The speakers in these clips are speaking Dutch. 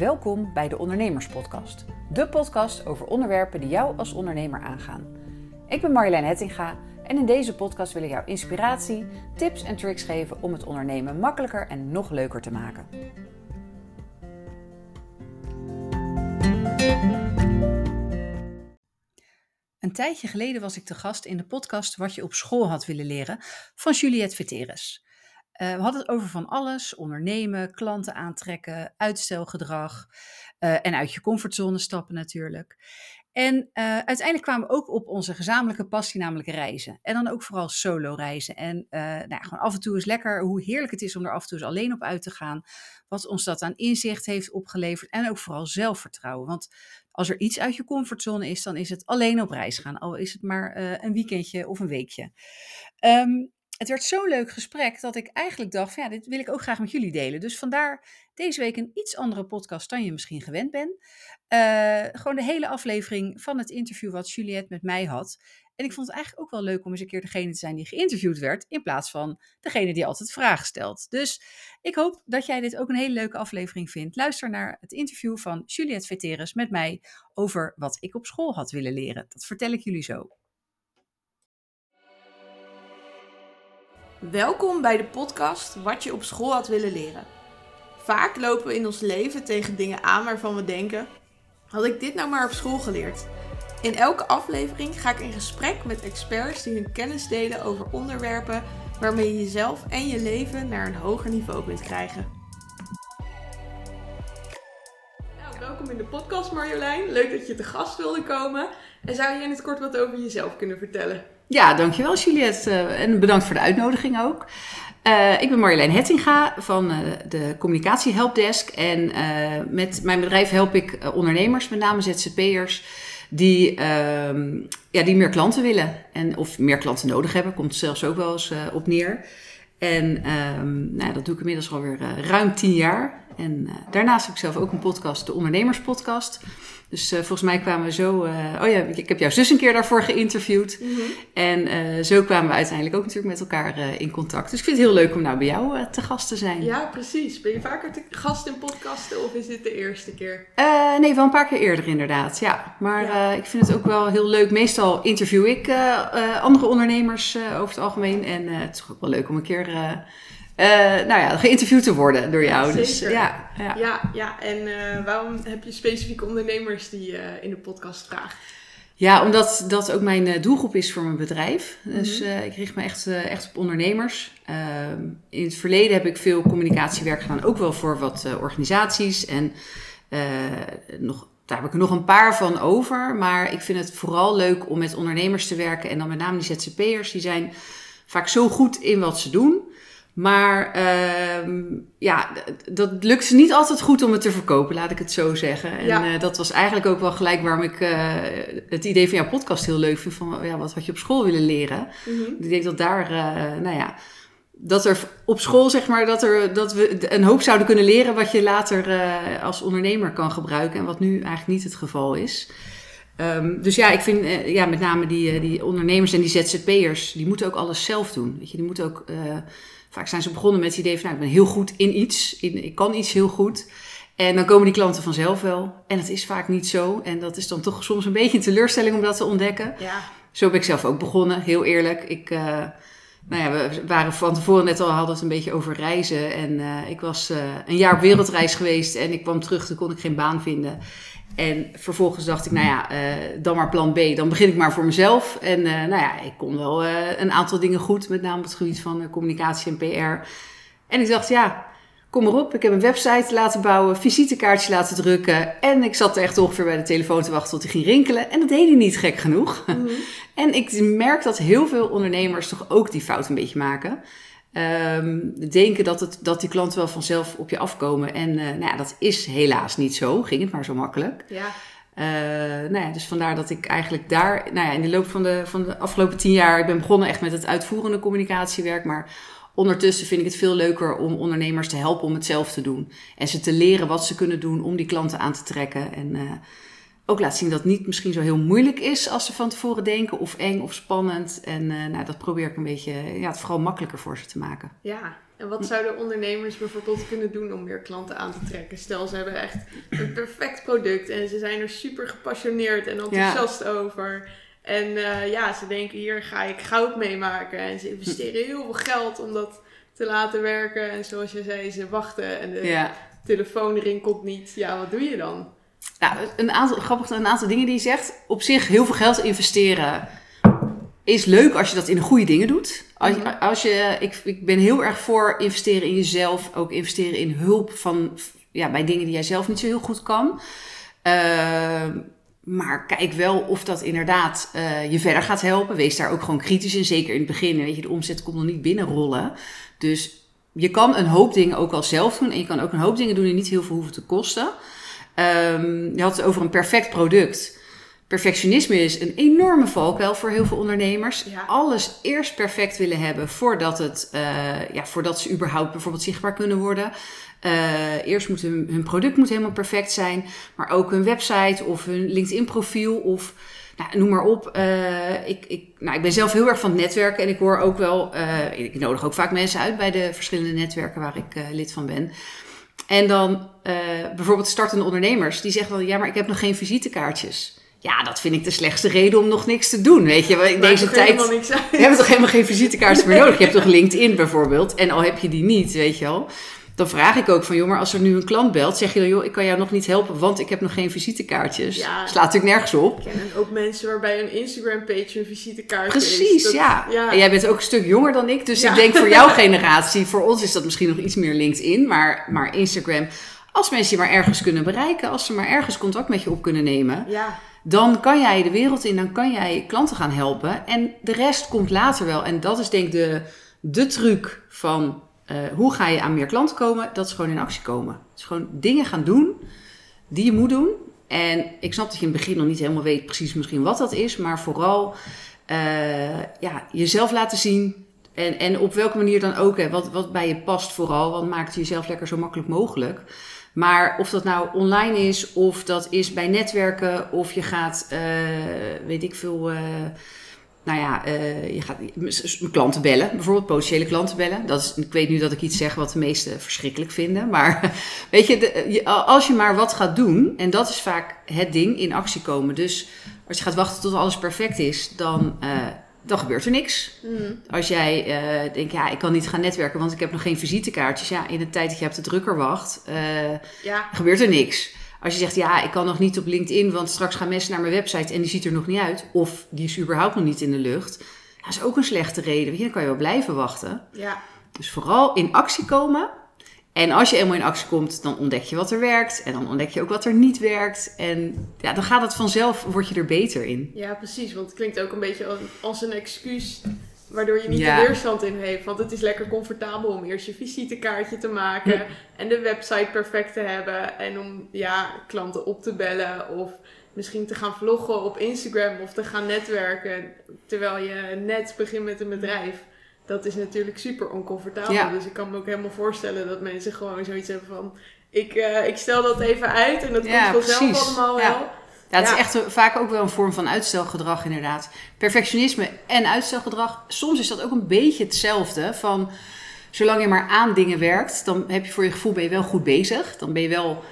Welkom bij de Ondernemerspodcast. De podcast over onderwerpen die jou als ondernemer aangaan. Ik ben Marjolein Hettinga en in deze podcast wil ik jou inspiratie, tips en tricks geven om het ondernemen makkelijker en nog leuker te maken. Een tijdje geleden was ik te gast in de podcast Wat je op school had willen leren van Juliette Veteres. Uh, we hadden het over van alles: ondernemen, klanten aantrekken, uitstelgedrag uh, en uit je comfortzone stappen natuurlijk. En uh, uiteindelijk kwamen we ook op onze gezamenlijke passie, namelijk reizen. En dan ook vooral solo reizen. En nou ja, gewoon af en toe is lekker hoe heerlijk het is om er af en toe eens alleen op uit te gaan. Wat ons dat aan inzicht heeft opgeleverd. En ook vooral zelfvertrouwen. Want als er iets uit je comfortzone is, dan is het alleen op reis gaan. Al is het maar een weekendje of een weekje. Um, het werd zo'n leuk gesprek dat ik eigenlijk dacht: van, ja, dit wil ik ook graag met jullie delen. Dus vandaar deze week een iets andere podcast dan je misschien gewend bent. Uh, gewoon de hele aflevering van het interview wat Juliette met mij had. En ik vond het eigenlijk ook wel leuk om eens een keer degene te zijn die geïnterviewd werd, in plaats van degene die altijd vragen stelt. Dus ik hoop dat jij dit ook een hele leuke aflevering vindt. Luister naar het interview van Juliette Veteres met mij over wat ik op school had willen leren. Dat vertel ik jullie zo. Welkom bij de podcast Wat je op school had willen leren. Vaak lopen we in ons leven tegen dingen aan waarvan we denken: had ik dit nou maar op school geleerd? In elke aflevering ga ik in gesprek met experts die hun kennis delen over onderwerpen waarmee je jezelf en je leven naar een hoger niveau kunt krijgen. Nou, welkom in de podcast Marjolein. Leuk dat je te gast wilde komen. En zou je in het kort wat over jezelf kunnen vertellen? Ja, dankjewel Juliette. Uh, en bedankt voor de uitnodiging ook. Uh, ik ben Marjolein Hettinga van uh, de Communicatie Helpdesk. En met mijn bedrijf help ik ondernemers, met name ZZP'ers, die, ehm, ja, die meer klanten willen. En, of meer klanten nodig hebben, komt zelfs ook wel eens op neer. En um, nou, dat doe ik inmiddels alweer ruim tien jaar. En daarnaast heb ik zelf ook een podcast, de Ondernemerspodcast. Dus uh, volgens mij kwamen we zo. Uh, oh ja, ik heb jouw zus een keer daarvoor geïnterviewd. Mm -hmm. En uh, zo kwamen we uiteindelijk ook natuurlijk met elkaar in contact. Dus ik vind het heel leuk om nou bij jou te gast te zijn. Ja, precies. Ben je vaker te gast in podcasten of is dit de eerste keer? nee, wel een paar keer eerder inderdaad. Ja, maar ja. ik vind het ook wel heel leuk. Meestal interview ik andere ondernemers over het algemeen. En het is ook wel leuk om een keer uh, nou ja, geïnterviewd te worden door jou. Ja, dus, ja, ja. ja, ja. En uh, waarom heb je specifieke ondernemers die je uh, in de podcast vraagt? Ja, omdat dat ook mijn doelgroep is voor mijn bedrijf. Mm -hmm. Dus ik richt me echt, echt op ondernemers. Ehm, in het verleden heb ik veel communicatiewerk gedaan, ook wel voor wat organisaties. En nog, daar heb ik er nog een paar van over. Maar ik vind het vooral leuk om met ondernemers te werken. En dan met name die ZZP'ers. Die zijn vaak zo goed in wat ze doen. Maar uh, ja, dat lukt ze niet altijd goed om het te verkopen, laat ik het zo zeggen. En ja. uh, dat was eigenlijk ook wel gelijk waarom ik uh, het idee van jouw podcast heel leuk vind. Van ja, wat had je op school willen leren? Mm -hmm. Ik denk dat daar, uh, nou ja, dat er op school zeg maar, dat, er, dat we een hoop zouden kunnen leren wat je later als ondernemer kan gebruiken. En wat nu eigenlijk niet het geval is. Um, dus ja, ik vind ja, met name die, die ondernemers en die ZZP'ers, die moeten ook alles zelf doen. Weet je, die moeten ook Vaak zijn ze begonnen met het idee van, nou, ik ben heel goed in iets, in, ik kan iets heel goed. En dan komen die klanten vanzelf wel. En dat is vaak niet zo. En dat is dan toch soms een beetje een teleurstelling om dat te ontdekken. Ja. Zo ben ik zelf ook begonnen, heel eerlijk. Ik, uh, nou ja, we waren van tevoren net al, hadden het een beetje over reizen. En uh, ik was uh, een jaar op wereldreis geweest en ik kwam terug, toen kon ik geen baan vinden. En vervolgens dacht ik, nou ja, uh, dan maar plan B. Dan begin ik maar voor mezelf. En uh, nou ja, ik kon wel uh, een aantal dingen goed, met name op het gebied van communicatie en PR. En ik dacht, ja, kom maar op. Ik heb een website laten bouwen, visitekaartjes laten drukken. En ik zat echt ongeveer bij de telefoon te wachten tot hij ging rinkelen. En dat deed hij niet gek genoeg. Mm -hmm. en ik merk dat heel veel ondernemers toch ook die fout een beetje maken. Um, denken dat, het, dat die klanten wel vanzelf op je afkomen. En uh, nou ja, dat is helaas niet zo. Ging het maar zo makkelijk. Ja. Uh, nou ja, dus vandaar dat ik eigenlijk daar, nou ja, in de loop van de, van de afgelopen tien jaar, ik ben begonnen echt met het uitvoerende communicatiewerk, maar ondertussen vind ik het veel leuker om ondernemers te helpen om het zelf te doen. En ze te leren wat ze kunnen doen om die klanten aan te trekken. En uh, ook laat zien dat het niet misschien zo heel moeilijk is als ze van tevoren denken, of eng of spannend. En eh, nou, dat probeer ik een beetje, ja, het vooral makkelijker voor ze te maken. Ja, en wat zouden ondernemers bijvoorbeeld kunnen doen om meer klanten aan te trekken? Stel, ze hebben echt een perfect product en ze zijn er super gepassioneerd en enthousiast over. En uh, ja, ze denken hier ga ik goud meemaken. En ze investeren heel veel geld om dat te laten werken. En zoals je zei, ze wachten en de ja. telefoon rinkelt niet. Ja, wat doe je dan? Nou, een aantal, grappig, een aantal dingen die je zegt. Op zich heel veel geld investeren is leuk als je dat in de goede dingen doet. Als, mhm. als je, ik, ik ben heel erg voor investeren in jezelf. Ook investeren in hulp van, ja, bij dingen die jij zelf niet zo heel goed kan. Uh, maar kijk wel of dat inderdaad uh, je verder gaat helpen. Wees daar ook gewoon kritisch in. Zeker in het begin. Weet je, de omzet komt nog niet binnenrollen. Dus je kan een hoop dingen ook al zelf doen. En je kan ook een hoop dingen doen die niet heel veel hoeven te kosten. Um, je had het over een perfect product. Perfectionisme is een enorme valkuil voor heel veel ondernemers. Alles eerst perfect willen hebben voordat, het, uh, ja, voordat ze überhaupt bijvoorbeeld zichtbaar kunnen worden. Uh, eerst moet hun, hun, product moet helemaal perfect zijn, maar ook hun website of hun LinkedIn profiel of nou, noem maar op. Uh, ik, ik, nou, ik ben zelf heel erg van het netwerken en ik hoor ook wel, ik nodig ook vaak mensen uit bij de verschillende netwerken waar ik lid van ben. En dan bijvoorbeeld startende ondernemers die zeggen wel, ja, maar ik heb nog geen visitekaartjes. Ja, dat vind ik de slechtste reden om nog niks te doen. Weet je, in deze tijd. Je hebt toch helemaal geen visitekaartjes meer nodig. Je hebt toch LinkedIn bijvoorbeeld. En al heb je die niet, weet je wel dan vraag ik ook van, joh, maar als er nu een klant belt, zeg je dan, joh, ik kan jou nog niet helpen, want ik heb nog geen visitekaartjes. Ja, Slaat natuurlijk nergens op. Ik ken ook mensen waarbij een Instagram-page een visitekaart Precies, is. Precies, ja. ja. En jij bent ook een stuk jonger dan ik, dus ik denk voor jouw generatie, voor ons is dat misschien nog iets meer LinkedIn, maar, maar Instagram, als mensen je maar ergens kunnen bereiken, als ze maar ergens contact met je op kunnen nemen. Ja dan kan jij de wereld in, dan kan jij klanten gaan helpen. En de rest komt later wel. En dat is denk ik de, de truc van uh, hoe ga je aan meer klanten komen? Dat is gewoon in actie komen. Dus gewoon dingen gaan doen die je moet doen. En ik snap dat je in het begin nog niet helemaal weet precies misschien wat dat is. Maar vooral uh, ja, jezelf laten zien. En, en op welke manier dan ook. Hè, wat, wat bij je past vooral. Want maakt het jezelf lekker zo makkelijk mogelijk. Maar of dat nou online is, of dat is bij netwerken, of je gaat, uh, weet ik veel, nou ja, uh, je gaat klanten bellen, bijvoorbeeld potentiële klanten bellen. Dat is, ik weet nu dat ik iets zeg wat de meesten verschrikkelijk vinden. Maar weet je, de, als je maar wat gaat doen, en dat is vaak het ding, in actie komen. Dus als je gaat wachten tot alles perfect is, dan, uh, dan gebeurt er niks. Mm. Als jij uh, denkt, ja, ik kan niet gaan netwerken, want ik heb nog geen visitekaartjes. Ja, in de tijd dat je op de drukker wacht, ja. gebeurt er niks. Als je zegt, ja, ik kan nog niet op LinkedIn, want straks gaan mensen naar mijn website en die ziet er nog niet uit. Of die is überhaupt nog niet in de lucht. Dat is ook een slechte reden. Dan kan je wel blijven wachten. Ja. Dus vooral in actie komen. En als je eenmaal in actie komt, dan ontdek je wat er werkt. En dan ontdek je ook wat er niet werkt. En ja, dan gaat het vanzelf, word je er beter in. Ja, precies. Want het klinkt ook een beetje als een excuus Waardoor je niet de weerstand in heeft. Want het is lekker comfortabel om eerst je visitekaartje te maken. En de website perfect te hebben. En om ja, klanten op te bellen. Of misschien te gaan vloggen op Instagram. Of te gaan netwerken. Terwijl je net begint met een bedrijf. Dat is natuurlijk super oncomfortabel. Dus ik kan me ook helemaal voorstellen dat mensen gewoon zoiets hebben van... Ik, uh, ik stel dat even uit en dat komt vanzelf allemaal wel. Ja, het is echt vaak ook wel een vorm van uitstelgedrag, inderdaad. Perfectionisme en uitstelgedrag. Soms is dat ook een beetje hetzelfde. Van zolang je maar aan dingen werkt, dan heb je voor je gevoel ben je wel goed bezig. Dan ben je wel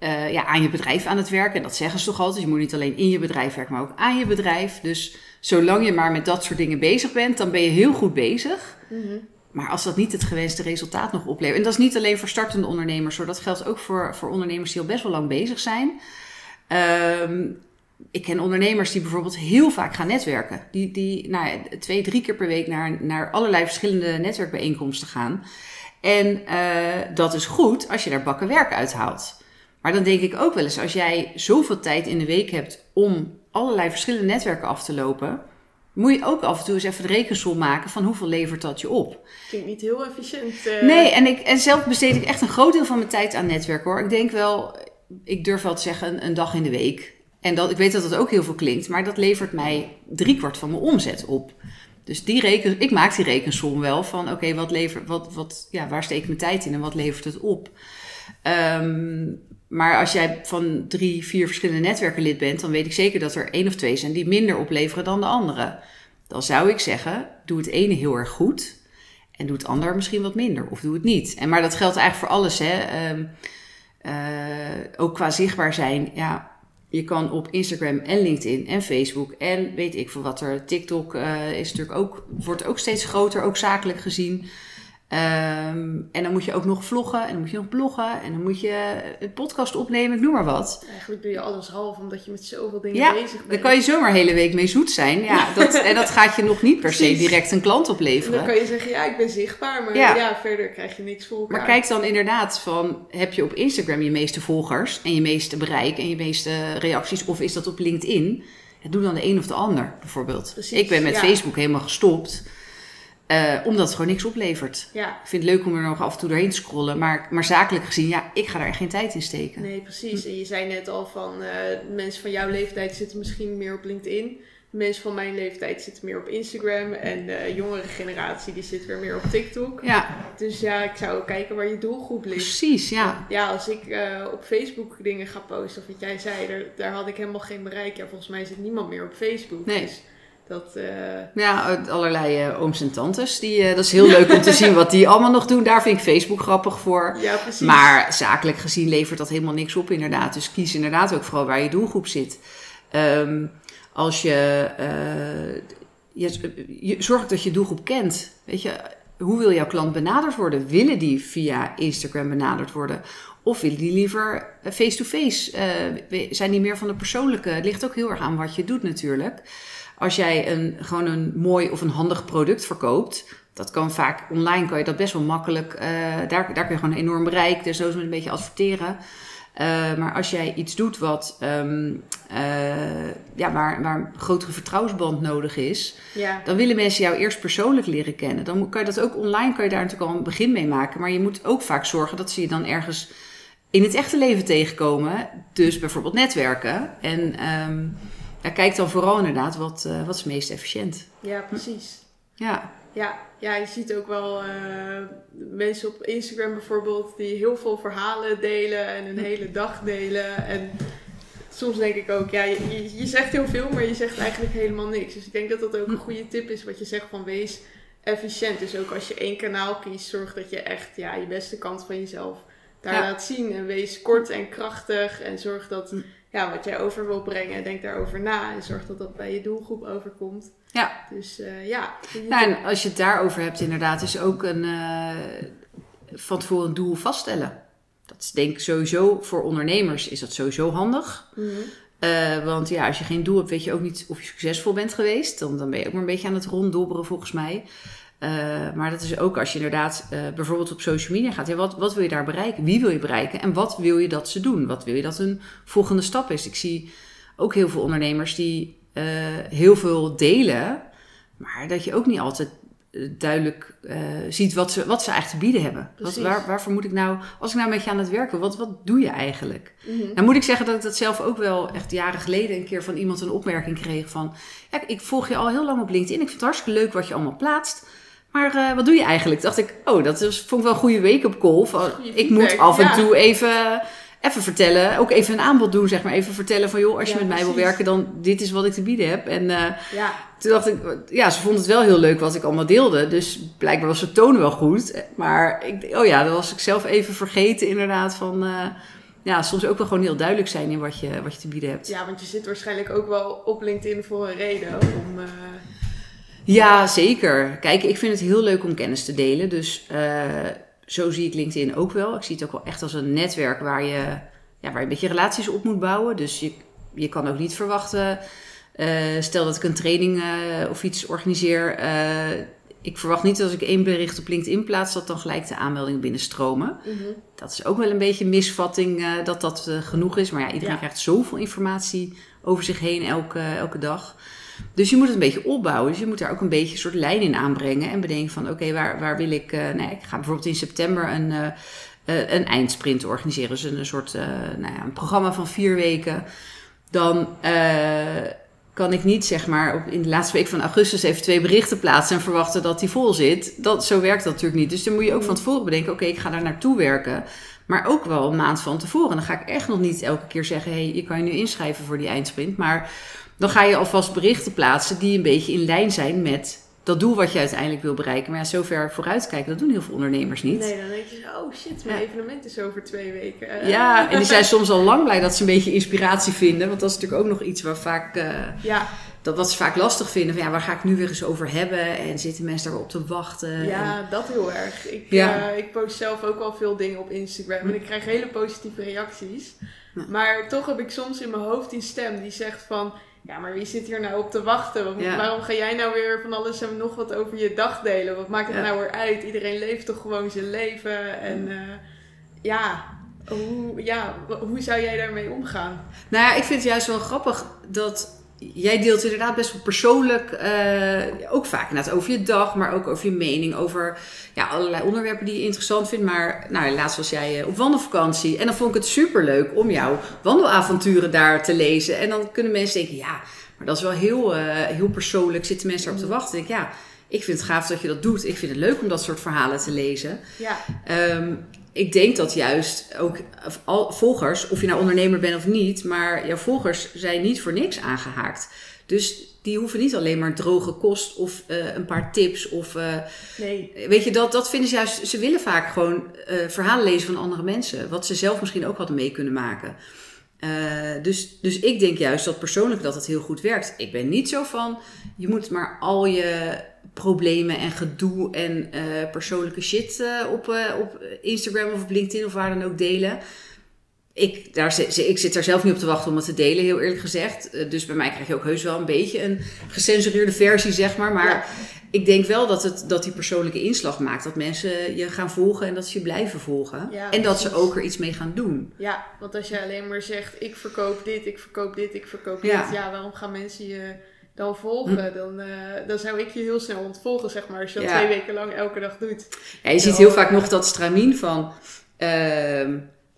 uh, ja, aan je bedrijf aan het werken. En dat zeggen ze toch altijd. Je moet niet alleen in je bedrijf werken, maar ook aan je bedrijf. Dus zolang je maar met dat soort dingen bezig bent, dan ben je heel goed bezig. Mm Maar als dat niet het gewenste resultaat nog oplevert. En dat is niet alleen voor startende ondernemers hoor. Dat geldt ook voor, voor ondernemers die al best wel lang bezig zijn. Um, ik ken ondernemers die bijvoorbeeld heel vaak gaan netwerken. Die, die nou, twee, drie keer per week naar, naar allerlei verschillende netwerkbijeenkomsten gaan. En uh, dat is goed als je daar bakken werk uithaalt. Maar dan denk ik ook wel eens, als jij zoveel tijd in de week hebt om allerlei verschillende netwerken af te lopen, moet je ook af en toe eens even de rekensom maken van hoeveel levert dat je op. Klinkt niet heel efficiënt. Uh... Nee, en, ik, en zelf besteed ik echt een groot deel van mijn tijd aan netwerken hoor. Ik denk wel, ik durf wel te zeggen, een, dag in de week. En dat, ik weet dat dat ook heel veel klinkt, maar dat levert mij driekwart van mijn omzet op. Dus die reken, ik maak die rekensom wel van, oké, wat levert, wat, wat, ja, waar steek ik mijn tijd in en wat levert het op? Um, maar als jij van drie, vier verschillende netwerken lid bent, dan weet ik zeker dat er één of twee zijn die minder opleveren dan de andere. Dan zou ik zeggen, doe het ene heel erg goed en doe het ander misschien wat minder of doe het niet. En, maar dat geldt eigenlijk voor alles. Hè? Ehm, eh, ook qua zichtbaar zijn. Ja, je kan op Instagram en LinkedIn en Facebook en weet ik veel wat er. TikTok uh, is natuurlijk ook, wordt ook steeds groter, ook zakelijk gezien. Ehm, en dan moet je ook nog vloggen en dan moet je nog bloggen en dan moet je een podcast opnemen, ik noem maar wat. Eigenlijk doe je alles half omdat je met zoveel dingen ja, bezig bent. Daar kan je zomaar een hele week mee zoet zijn. Ja, dat, en dat gaat je nog niet per se direct een klant opleveren. dan kan je zeggen, ja, ik ben zichtbaar, maar ja. verder krijg je niks voor elkaar. Maar kijk dan inderdaad van, heb je op Instagram je meeste volgers en je meeste bereik en je meeste reacties of is dat op LinkedIn? Doe dan de een of de ander bijvoorbeeld. Precies, ik ben met Facebook helemaal gestopt. Uh, omdat het gewoon niks oplevert. Ja. Ik vind het leuk om er nog af en toe doorheen te scrollen. Maar, maar zakelijk gezien, ja, ik ga daar geen tijd in steken. Nee, precies. En je zei net al van uh, mensen van jouw leeftijd zitten misschien meer op LinkedIn. Mensen van mijn leeftijd zitten meer op Instagram. En de jongere generatie die zit weer meer op TikTok. Ja. Dus ja, ik zou kijken waar je doelgroep ligt. Precies, ja. Ja, als ik uh, op Facebook dingen ga posten, of wat jij zei, daar, daar had ik helemaal geen bereik. Ja, volgens mij zit niemand meer op Facebook. Nee. Dus dat, uh... Ja, allerlei uh, ooms en tantes. Die, uh, dat is heel leuk om te zien wat die allemaal nog doen. Daar vind ik Facebook grappig voor. Ja, precies. Maar zakelijk gezien levert dat helemaal niks op inderdaad. Dus kies inderdaad ook vooral waar je doelgroep zit. Um, als je, je, je... Zorg dat je doelgroep kent. Weet je, hoe wil jouw klant benaderd worden? Willen die via Instagram benaderd worden? Of willen die liever face-to-face? -face? zijn die meer van de persoonlijke? Het ligt ook heel erg aan wat je doet natuurlijk. Als jij een, gewoon een mooi of een handig product verkoopt, dat kan vaak online, kan je dat best wel makkelijk. Uh, daar, daar kun je gewoon enorm bereik, dus zo is met een beetje adverteren. Uh, maar als jij iets doet wat, um, uh, ja, waar, waar een grotere vertrouwensband nodig is, ja. dan willen mensen jou eerst persoonlijk leren kennen. Dan kan je dat ook online, kan je daar natuurlijk al een begin mee maken. Maar je moet ook vaak zorgen dat ze je dan ergens in het echte leven tegenkomen. Dus bijvoorbeeld netwerken. En um, ja, kijk dan vooral inderdaad wat, uh, wat is meest efficiënt. Ja, precies. Ja. Ja, ja je ziet ook wel uh, mensen op Instagram bijvoorbeeld die heel veel verhalen delen en een hele dag delen. En soms denk ik ook, ja, je, je zegt heel veel, maar je zegt eigenlijk helemaal niks. Dus ik denk dat dat ook een goede tip is wat je zegt van wees efficiënt. Dus ook als je één kanaal kiest, zorg dat je echt ja, je beste kant van jezelf daar Ja. laat zien. En wees kort en krachtig en zorg dat ja, wat jij over wil brengen, denk daarover na. En zorg dat dat bij je doelgroep overkomt. Ja. Dus eh, ja. Nou, en als je het daarover hebt, inderdaad, is ook een eh, van tevoren een doel vaststellen. Dat is denk ik sowieso voor ondernemers is dat sowieso handig. Mhm. Eh, want ja, als je geen doel hebt, weet je ook niet of je succesvol bent geweest. Dan, dan ben je ook maar een beetje aan het ronddobberen volgens mij. Eh, maar dat is ook als je inderdaad eh, bijvoorbeeld op social media gaat. Ja, wat, wat wil je daar bereiken? Wie wil je bereiken? En wat wil je dat ze doen? Wat wil je dat hun volgende stap is? Ik zie ook heel veel ondernemers die eh, heel veel delen. Maar dat je ook niet altijd duidelijk ziet wat ze, wat ze eigenlijk te bieden hebben. Wat, waar, waarvoor moet ik nou, als ik nou met je aan het werken, wat, wat doe je eigenlijk? Nou moet ik zeggen dat ik dat zelf ook wel echt jaren geleden een keer van iemand een opmerking kreeg van... Ja, ik volg je al heel lang op LinkedIn. Ik vind het hartstikke leuk wat je allemaal plaatst. Maar eh, wat doe je eigenlijk? Dacht ik, oh, dat is, vond ik wel een goede wake-up call. Van, ik moet af en toe even, even vertellen. Ook even een aanbod doen, zeg maar. Even vertellen van, joh, als je Ja, met mij wil werken, dan dit is wat ik te bieden heb. En eh, Ja, toen dacht ik, ja, ze vond het wel heel leuk wat ik allemaal deelde. Dus blijkbaar was de toon wel goed. Maar ik, oh ja, dat was ik zelf even vergeten inderdaad van... eh, ja, soms ook wel gewoon heel duidelijk zijn in wat je, wat je te bieden hebt. ja, want je zit waarschijnlijk ook wel op LinkedIn voor een reden. Om, Ja, zeker. Kijk, ik vind het heel leuk om kennis te delen. Dus eh, zo zie ik LinkedIn ook wel. Ik zie het ook wel echt als een netwerk waar je, ja, waar je een beetje relaties op moet bouwen. Dus je, je kan ook niet verwachten. eh, stel dat ik een training eh, of iets organiseer. ik verwacht niet dat als ik één bericht op LinkedIn plaats, dat dan gelijk de aanmeldingen binnenstromen. mhm. Dat is ook wel een beetje een misvatting dat dat genoeg is. Maar ja, iedereen Ja. krijgt zoveel informatie over zich heen elke, elke dag. Dus je moet het een beetje opbouwen. Dus je moet daar ook een beetje een soort lijn in aanbrengen. En bedenken van, oké, waar, waar wil ik... eh nou ik ga bijvoorbeeld in september een, eh, een eindsprint organiseren. Dus een, soort nou ja, een programma van vier weken. Dan kan ik niet, zeg maar, in de laatste week van augustus even twee berichten plaatsen... en verwachten dat die vol zit. Dat, zo werkt dat natuurlijk niet. Dus dan moet je ook van tevoren bedenken, oké, ik ga daar naartoe werken... Maar ook wel een maand van tevoren. Dan ga ik echt nog niet elke keer zeggen: hé, hey, je kan je nu inschrijven voor die eindsprint. Maar dan ga je alvast berichten plaatsen die een beetje in lijn zijn met dat doel wat je uiteindelijk wil bereiken. Maar ja, zover vooruitkijken, dat doen heel veel ondernemers niet. Nee, dan denk je, oh shit, mijn evenement is over twee weken. Ja, en die zijn soms al lang blij dat ze een beetje inspiratie vinden. Want dat is natuurlijk ook nog iets waar vaak... Uh, ja. Dat wat ze vaak lastig vinden. Van, ja, waar ga ik nu weer eens over hebben? En zitten mensen daarop te wachten? Ja, dat heel erg. Ik, ja. Uh, ik post zelf ook al veel dingen op Instagram. En ik krijg hele positieve reacties. Maar toch heb ik soms in mijn hoofd die stem die zegt van ja, maar wie zit hier nou op te wachten? Waarom ga jij nou weer van alles en nog wat over je dag delen? Wat maakt het nou weer uit? Iedereen leeft toch gewoon zijn leven? En uh, ja, hoe, ja, hoe zou jij daarmee omgaan? Nou ja, ik vind het juist wel grappig dat jij deelt inderdaad best wel persoonlijk, uh, ook vaak inderdaad over je dag, maar ook over je mening, over ja, allerlei onderwerpen die je interessant vindt. Maar nou, laatst was jij eh, op wandelvakantie en dan vond ik het super leuk om jouw wandelavonturen daar te lezen. En dan kunnen mensen denken, ja, maar dat is wel heel, uh, heel persoonlijk, zitten mensen erop te wachten. Ik denk, ja, ik vind het gaaf dat je dat doet. Ik vind het leuk om dat soort verhalen te lezen. Ja. Um, ik denk dat juist ook volgers, of je nou ondernemer bent of niet, maar jouw volgers zijn niet voor niks aangehaakt. Dus die hoeven niet alleen maar droge kost of uh, een paar tips. Of, uh, nee. Weet je, dat, dat vinden ze juist. Ze willen vaak gewoon uh, verhalen lezen van andere mensen. Wat ze zelf misschien ook hadden mee kunnen maken. dus, dus ik denk juist dat persoonlijk dat het heel goed werkt. Ik ben niet zo van. Je moet maar al je problemen en gedoe en uh, persoonlijke shit uh, op, uh, op Instagram of op LinkedIn of waar dan ook delen. Ik, daar, ik zit daar zelf niet op te wachten om het te delen, heel eerlijk gezegd. dus bij mij krijg je ook heus wel een beetje een gecensureerde versie, zeg maar. Maar ik denk wel dat, het, dat die persoonlijke inslag maakt. Dat mensen je gaan volgen en dat ze je blijven volgen. Ja, en dat ze ook er iets mee gaan doen. Ja, want als je alleen maar zegt, ik verkoop dit, ik verkoop dit, ik verkoop dit. Ja, waarom gaan mensen je dan volgen, hm. dan, uh, dan zou ik je heel snel ontvolgen, zeg maar, als je dat twee weken lang elke dag doet. Ja, je ziet heel vaak nog dat stramien van uh,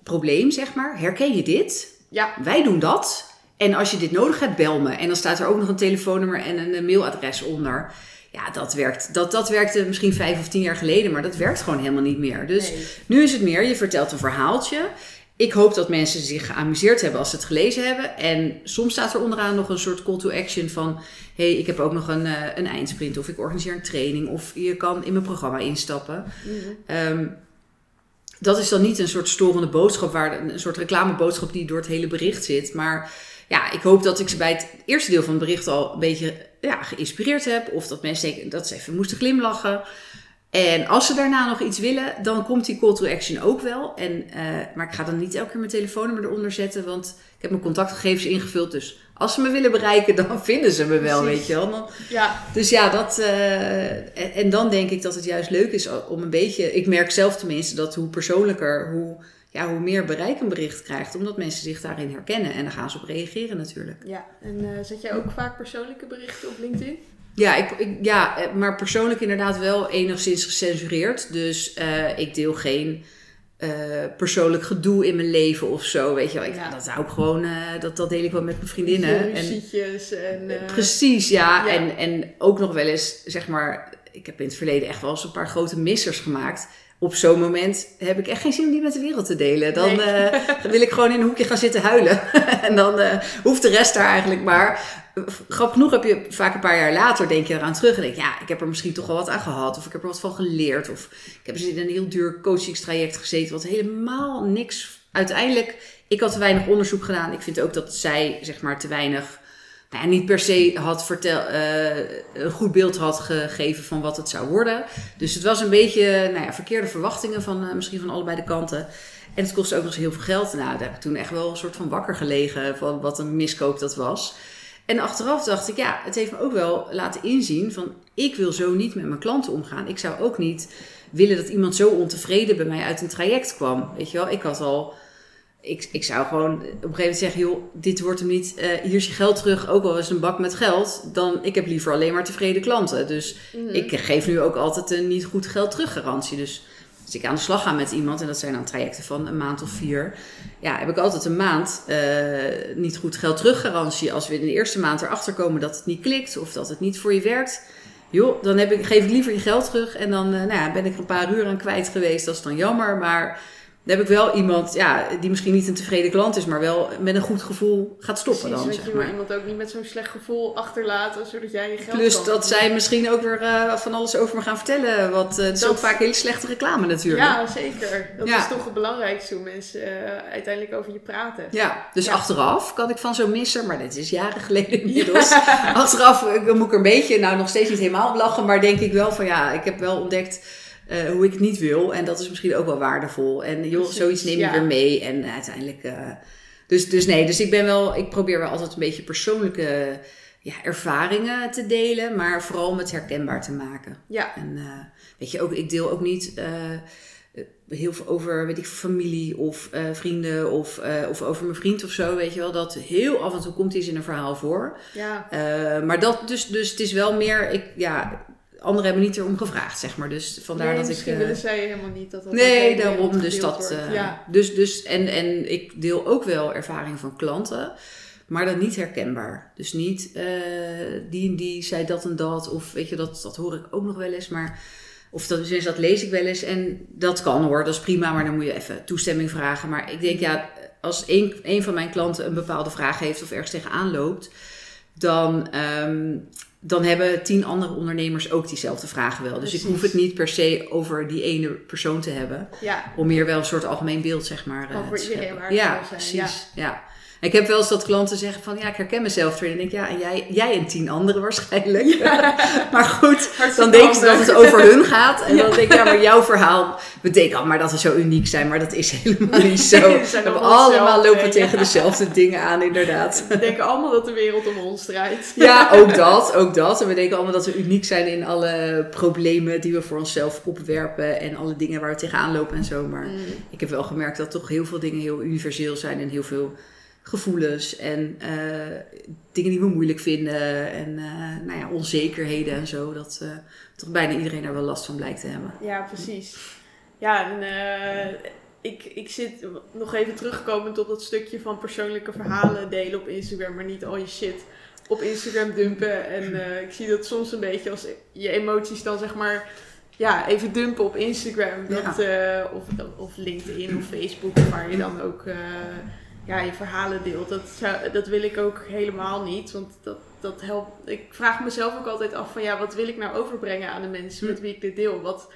probleem, zeg maar. Herken je dit? Ja. Wij doen dat. En als je dit nodig hebt, bel me. En dan staat er ook nog een telefoonnummer en een mailadres onder. Ja, dat werkt. Dat, dat werkte misschien vijf of tien jaar geleden, maar dat werkt gewoon helemaal niet meer. Dus nu is het meer, je vertelt een verhaaltje ik hoop dat mensen zich geamuseerd hebben als ze het gelezen hebben. En soms staat er onderaan nog een soort call to action van... hey, ik heb ook nog een, uh, een eindsprint of ik organiseer een training... of je kan in mijn programma instappen. Mm dat is dan niet een soort storende boodschap... Waar, een soort reclameboodschap die door het hele bericht zit. Maar ja, ik hoop dat ik ze bij het eerste deel van het bericht al een beetje ja, geïnspireerd heb. Of dat mensen denken dat ze even moesten glimlachen... En als ze daarna nog iets willen, dan komt die call to action ook wel. En, uh, maar ik ga dan niet elke keer mijn telefoonnummer eronder zetten, want ik heb mijn contactgegevens ingevuld. Dus als ze me willen bereiken, dan vinden ze me wel, weet je wel. Dan, ja. Dus ja, dat. Uh, en, en, dan denk ik dat het juist leuk is om een beetje. Ik merk zelf tenminste dat hoe persoonlijker, hoe, ja, hoe meer bereik een bericht krijgt, omdat mensen zich daarin herkennen. En dan gaan ze op reageren natuurlijk. Ja, en uh, zet jij ook vaak persoonlijke berichten op LinkedIn? Ja, ik, ja, eh, maar persoonlijk inderdaad wel enigszins gecensureerd. Dus uh, ik deel geen uh, persoonlijk gedoe in mijn leven of zo. Weet je wel, ik, ja. dat hou ik gewoon, uh, dat, dat deel ik wel met mijn vriendinnen. En, en precies, ja. ja. En, en ook nog wel eens, zeg maar, ik heb in het verleden echt wel eens een paar grote missers gemaakt op zo'n moment heb ik echt geen zin om die met de wereld te delen. Dan, uh, wil ik gewoon in een hoekje gaan zitten huilen. en dan uh, hoeft de rest daar eigenlijk maar. Grappig genoeg heb je vaak een paar jaar later denk je eraan terug en denk ja, ik heb er misschien toch wel wat aan gehad. Of ik heb er wat van geleerd. Of ik heb eens in een heel duur coachingstraject gezeten wat helemaal niks... Uiteindelijk, ik had te weinig onderzoek gedaan. Ik vind ook dat zij zeg maar te weinig nou ja, niet per se had vertel, uh, een goed beeld had gegeven van wat het zou worden. Dus het was een beetje nou ja, verkeerde verwachtingen van uh, misschien van allebei de kanten. En het kostte ook nog eens heel veel geld. Nou, daar heb ik toen echt wel een soort van wakker gelegen van wat een miskoop dat was. En achteraf dacht ik, ja, het heeft me ook wel laten inzien van ik wil zo niet met mijn klanten omgaan. Ik zou ook niet willen dat iemand zo ontevreden bij mij uit een traject kwam. Weet je wel, ik had al ik, ik zou gewoon op een gegeven moment zeggen: joh, dit wordt hem niet. Uh, hier is je geld terug, ook al is een bak met geld. Dan ik heb liever alleen maar tevreden klanten. Dus mhm. ik geef nu ook altijd een niet goed geld terug garantie. Dus ik aan de slag ga met iemand, en dat zijn dan trajecten van een maand of vier, ja, heb ik altijd een maand uh, niet goed geld terug garantie. Als we in de eerste maand erachter komen dat het niet klikt of dat het niet voor je werkt. Joh, dan heb ik, geef ik liever je geld terug en dan uh, nou ja, ben ik er een paar uur aan kwijt geweest. Dat is dan jammer, maar dan heb ik wel iemand ja, die misschien niet een tevreden klant is, maar wel met een goed gevoel gaat stoppen Precies, dan. want Zeg je maar. iemand ook niet met zo'n slecht gevoel achterlaten, zodat jij je geld Plus kan dat zij misschien ook weer eh, van alles over me gaan vertellen. Wat, eh, het is Dat- ook vaak hele slechte reclame natuurlijk. Ja, zeker. Dat Ja. is toch het belangrijkste hoe mensen eh, uiteindelijk over je praten. Ja, dus Ja. achteraf kan ik van zo'n misser, maar dit is jaren geleden inmiddels. Achteraf moet ik er een beetje, nou nog steeds niet helemaal op lachen, maar denk ik wel van ja, ik heb wel ontdekt eh, hoe ik het niet wil. En dat is misschien ook wel waardevol. En joh, Precies, zoiets neem je ja. weer mee. En uiteindelijk. eh, dus, dus nee, dus ik ben wel, ik probeer wel altijd een beetje persoonlijke ja, ervaringen te delen, maar vooral om het herkenbaar te maken. Ja, En eh, weet je ook, ik deel ook niet heel veel over, weet ik, familie of vrienden of, of over mijn vriend of zo, weet je wel. Dat heel af en toe komt iets in een verhaal voor. ja. Maar dat, dus, dus het is wel meer, ik, ja, anderen hebben niet erom gevraagd, zeg maar. Dus vandaar nee, dat ik... misschien eh, willen zij helemaal niet dat dat Nee, daarom. Dus dat. eh, ja. dus, dus, en, en ik deel ook wel ervaringen van klanten, maar dan niet herkenbaar. Dus niet eh, die en die zei dat en dat, of weet je, dat, dat hoor ik ook nog wel eens, maar. Of dat, dus dat lees ik wel eens en dat kan hoor, dat is prima, maar dan moet je even toestemming vragen. Maar ik denk ja, als een, een van mijn klanten een bepaalde vraag heeft of ergens tegenaan loopt, dan, ehm, dan hebben tien andere ondernemers ook diezelfde vragen wel. Dus ik hoef het niet per se over die ene persoon te hebben. ja. Om hier wel een soort algemeen beeld, zeg maar. Eh, te iedereen waardevol Ja, precies. Ja. Ik heb wel eens dat klanten zeggen van, ja, ik herken mezelf erin. En denk ik, ja, en jij, jij en tien anderen waarschijnlijk. maar goed, Hartstikke dan denk je dat het over hun gaat. En dan denk ik, ja, maar jouw verhaal betekent al maar dat we zo uniek zijn. Maar dat is helemaal niet zo. We hebben allemaal lopen ja. tegen dezelfde dingen aan, inderdaad. We denken allemaal dat de wereld om ons draait. Ja, ook dat, ook dat. En we denken allemaal dat we uniek zijn in alle problemen die we voor onszelf opwerpen en alle dingen waar we tegenaan lopen en zo. Maar Mm. ik heb wel gemerkt dat toch heel veel dingen heel universeel zijn en heel veel gevoelens en eh, dingen die we moeilijk vinden en eh, nou ja, onzekerheden en zo. Dat eh, toch bijna iedereen daar wel last van blijkt te hebben. Ja, precies. Ja, en ik, ik zit nog even terugkomend op dat stukje van persoonlijke verhalen delen op Instagram, maar niet al je shit op Instagram dumpen. En ik zie dat soms een beetje als je emoties dan zeg maar, ja, even dumpen op Instagram. Dat, of, of LinkedIn of Facebook, waar je dan ook ja, je verhalen deelt. Dat, zou, dat wil ik ook helemaal niet, want dat, dat helpt. Ik vraag mezelf ook altijd af van ja, wat wil ik nou overbrengen aan de mensen met wie ik dit deel? Wat,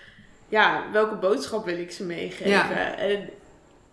ja, welke boodschap wil ik ze meegeven? Ja. En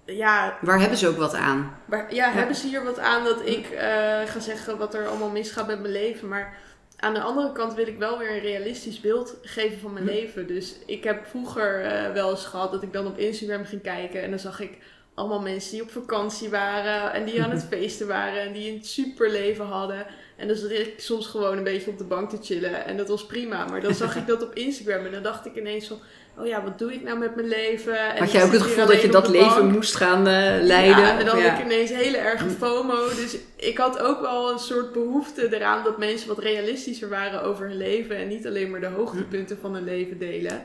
ja, Waar hebben ze ook wat aan? maar ja, hebben ze hier wat aan dat ik eh, ga zeggen wat er allemaal misgaat met mijn leven? Maar aan de andere kant wil ik wel weer een realistisch beeld geven van mijn Hm. leven. Dus ik heb vroeger eh, wel eens gehad dat ik dan op Instagram ging kijken en dan zag ik allemaal mensen die op vakantie waren en die aan het feesten waren en die een super leven hadden. En dan zat ik soms gewoon een beetje op de bank te chillen en dat was prima. Maar dan zag ik dat op Instagram en dan dacht ik ineens van, oh ja, wat doe ik nou met mijn leven? En Had jij ook het gevoel dat je dat leven bank. moest gaan eh, leiden? Ja, en dan had ik ineens hele erge FOMO. Dus ik had ook wel een soort behoefte eraan dat mensen wat realistischer waren over hun leven. En niet alleen maar de hoogtepunten van hun leven delen.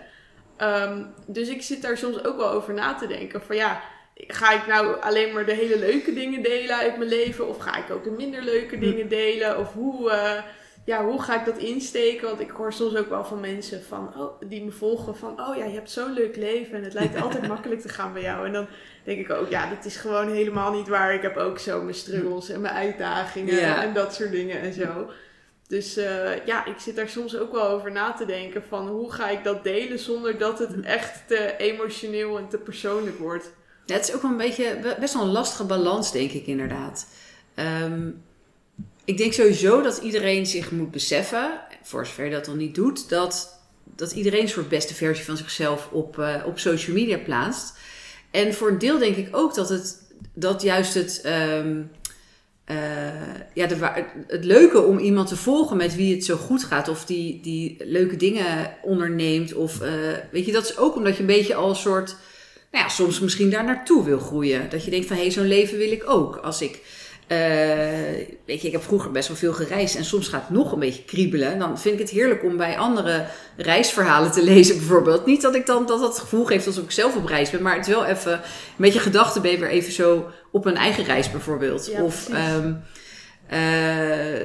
Ehm, dus ik zit daar soms ook wel over na te denken. Van ja, ga ik nou alleen maar de hele leuke dingen delen uit mijn leven? Of ga ik ook de minder leuke dingen delen? Of hoe, eh, ja, hoe ga ik dat insteken? Want ik hoor soms ook wel van mensen van, oh, die me volgen van... Oh ja, je hebt zo'n leuk leven en het lijkt altijd makkelijk te gaan bij jou. En dan denk ik ook, ja, dat is gewoon helemaal niet waar. Ik heb ook zo mijn struggles en mijn uitdagingen Ja. en dat soort dingen en zo. Dus eh, ja, ik zit daar soms ook wel over na te denken van hoe ga ik dat delen zonder dat het echt te emotioneel en te persoonlijk wordt. Ja, het is ook wel een beetje best wel een lastige balans, denk ik inderdaad. Ehm, ik denk sowieso dat iedereen zich moet beseffen, voor zover dat nog niet doet, dat, dat iedereen een soort beste versie van zichzelf op, eh, op social media plaatst. En voor een deel denk ik ook dat het dat juist het, ehm, eh, ja, de, het leuke om iemand te volgen met wie het zo goed gaat, of die, die leuke dingen onderneemt, of eh, weet je, dat is ook omdat je een beetje al soort nou ja, soms misschien daar naartoe wil groeien. Dat je denkt van, hé, hey, zo'n leven wil ik ook. Als ik, eh, weet je, ik heb vroeger best wel veel gereisd en soms gaat het nog een beetje kriebelen. Dan vind ik het heerlijk om bij andere reisverhalen te lezen bijvoorbeeld. Niet dat ik dan dat het gevoel geeft alsof ik zelf op reis ben, maar het is wel even, met je gedachten ben je weer even zo op een eigen reis bijvoorbeeld. Ja, of, ehm, eh,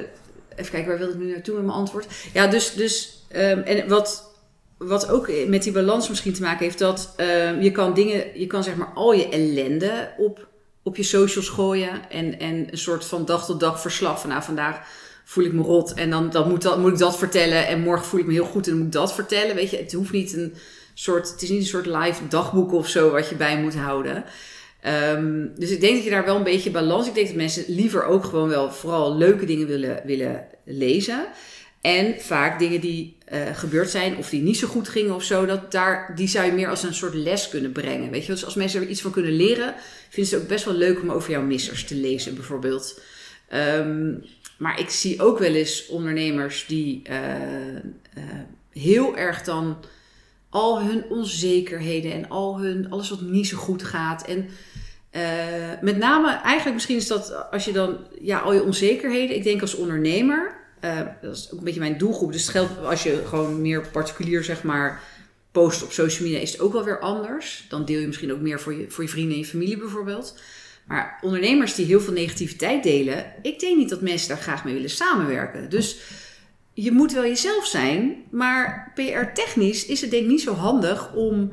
even kijken, waar wilde ik nu naartoe met mijn antwoord? Ja, dus, dus ehm, en wat wat ook met die balans misschien te maken heeft, dat uh, je kan dingen, je kan zeg maar al je ellende op, op je socials gooien. En, en een soort van dag tot dag verslag van nou vandaag voel ik me rot en dan, dan moet, dat, moet ik dat vertellen. En morgen voel ik me heel goed en dan moet ik dat vertellen. Weet je, het hoeft niet een soort, het is niet een soort live dagboek of zo wat je bij moet houden. Um, dus ik denk dat je daar wel een beetje balans. Ik denk dat mensen liever ook gewoon wel vooral leuke dingen willen, willen lezen. En vaak dingen die uh, gebeurd zijn of die niet zo goed gingen of zo, dat daar, die zou je meer als een soort les kunnen brengen. Weet je, dus als mensen er iets van kunnen leren, vinden ze het ook best wel leuk om over jouw missers te lezen, bijvoorbeeld. Um, maar ik zie ook wel eens ondernemers die uh, uh, heel erg dan al hun onzekerheden en al hun, alles wat niet zo goed gaat. En met name, eigenlijk misschien is dat als je dan, ja, al je onzekerheden. Ik denk als ondernemer, uh, dat is ook een beetje mijn doelgroep. Dus het geldt als je gewoon meer particulier, zeg maar, post op social media, is het ook wel weer anders. Dan deel je misschien ook meer voor je, voor je vrienden en je familie bijvoorbeeld. Maar ondernemers die heel veel negativiteit delen, ik denk niet dat mensen daar graag mee willen samenwerken. Dus je moet wel jezelf zijn, maar PR-technisch is het denk ik niet zo handig om,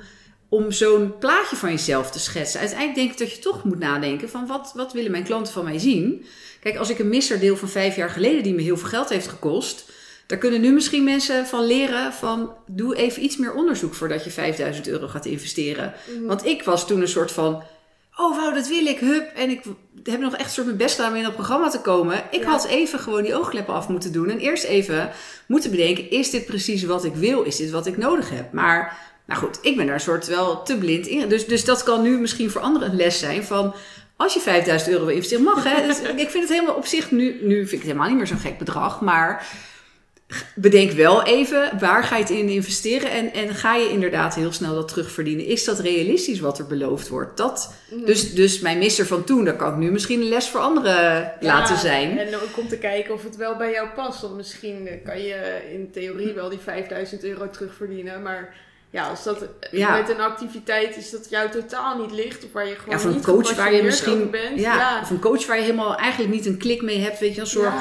om zo'n plaatje van jezelf te schetsen. Uiteindelijk denk ik dat je toch moet nadenken van wat, wat willen mijn klanten van mij zien? Kijk, als ik een misser deel van vijf jaar geleden die me heel veel geld heeft gekost, daar kunnen nu misschien mensen van leren van doe even iets meer onderzoek voordat je 5000 euro gaat investeren. Mhm. Want ik was toen een soort van oh wauw, dat wil ik, hup. En ik heb nog echt soort mijn best gedaan om in dat programma te komen. Ik had even gewoon die oogkleppen af moeten doen. En eerst even moeten bedenken, is dit precies wat ik wil? Is dit wat ik nodig heb? Maar, nou goed, ik ben daar soort wel te blind in. Dus, dus dat kan nu misschien voor anderen een les zijn van... Als je 5000 euro wil investeren, mag hè. Dus ik vind het helemaal op zich, nu, nu vind ik het helemaal niet meer zo'n gek bedrag. Maar bedenk wel even, waar ga je het in investeren? En, en ga je inderdaad heel snel dat terugverdienen? Is dat realistisch wat er beloofd wordt? Dat, dus, dus mijn misser van toen, daar kan ik nu misschien een les voor anderen laten zijn. En ook om te kijken of het wel bij jou past. Want misschien kan je in theorie wel die 5000 euro terugverdienen, maar... Ja, als dat met een activiteit is dat jou totaal niet ligt. Of waar je gewoon ja, van een coach waar je misschien bent. Ja, Of een coach waar je helemaal eigenlijk niet een klik mee hebt. Weet je, een soort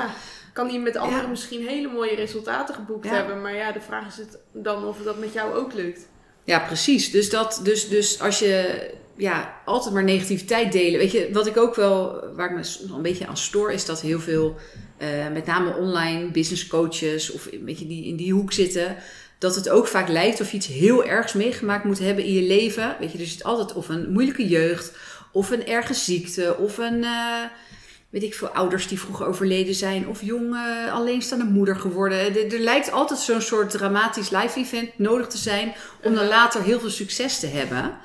kan die met anderen misschien hele mooie resultaten geboekt hebben. Maar ja, de vraag is het dan of dat met jou ook lukt. Ja, precies. Dus, dat, dus, dus als je ja, altijd maar negativiteit delen. Weet je, wat ik ook wel, waar ik me nog een beetje aan stoor, is dat heel veel, uh, met name online business coaches of een beetje die in die hoek zitten, dat het ook vaak lijkt of je iets heel ergs meegemaakt moet hebben in je leven. Weet je, dus het altijd of een moeilijke jeugd, of een erge ziekte, of een. Uh, weet ik veel, ouders die vroeger overleden zijn. Of jong uh, alleenstaande moeder geworden. Er, er lijkt altijd zo'n soort dramatisch live event nodig te zijn. Om dan later heel veel succes te hebben.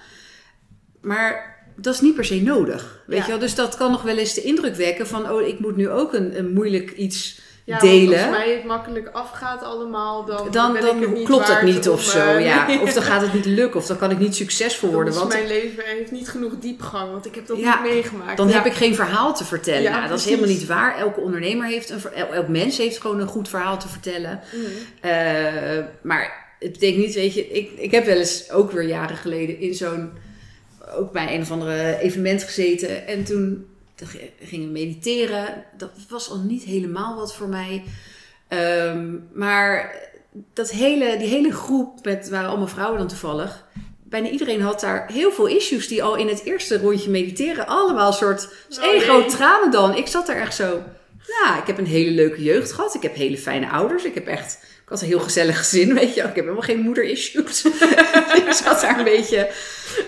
Maar dat is niet per se nodig. Weet je wel? Dus dat kan nog wel eens de indruk wekken van... oh, ik moet nu ook een, een moeilijk iets ja, delen. Als mij het makkelijk afgaat allemaal, dan, dan, dan klopt het niet of zo. Uh, ja. Of dan gaat het niet lukken, of dan kan ik niet succesvol worden. Want mijn leven heeft niet genoeg diepgang, want ik heb dat niet meegemaakt. Dan heb ik geen verhaal te vertellen. Ja, dat is helemaal niet waar. Elke ondernemer heeft een elk mens heeft gewoon een goed verhaal te vertellen. Mm. Uh, maar het betekent niet, weet je, ik, ik heb wel eens ook weer jaren geleden in zo'n ook bij een of andere evenement gezeten. En toen gingen we mediteren. Dat was al niet helemaal wat voor mij. Ehm, maar dat hele, die hele groep, met, waren allemaal vrouwen dan toevallig. Bijna iedereen had daar heel veel issues die al in het eerste rondje mediteren allemaal soort oh, één groot tranen dan. Ik zat er echt zo. Nou, ik heb een hele leuke jeugd gehad. Ik heb hele fijne ouders. Ik heb echt ik had een heel gezellig gezin, weet je. Ik heb helemaal geen moeder-issues. ik zat daar een beetje...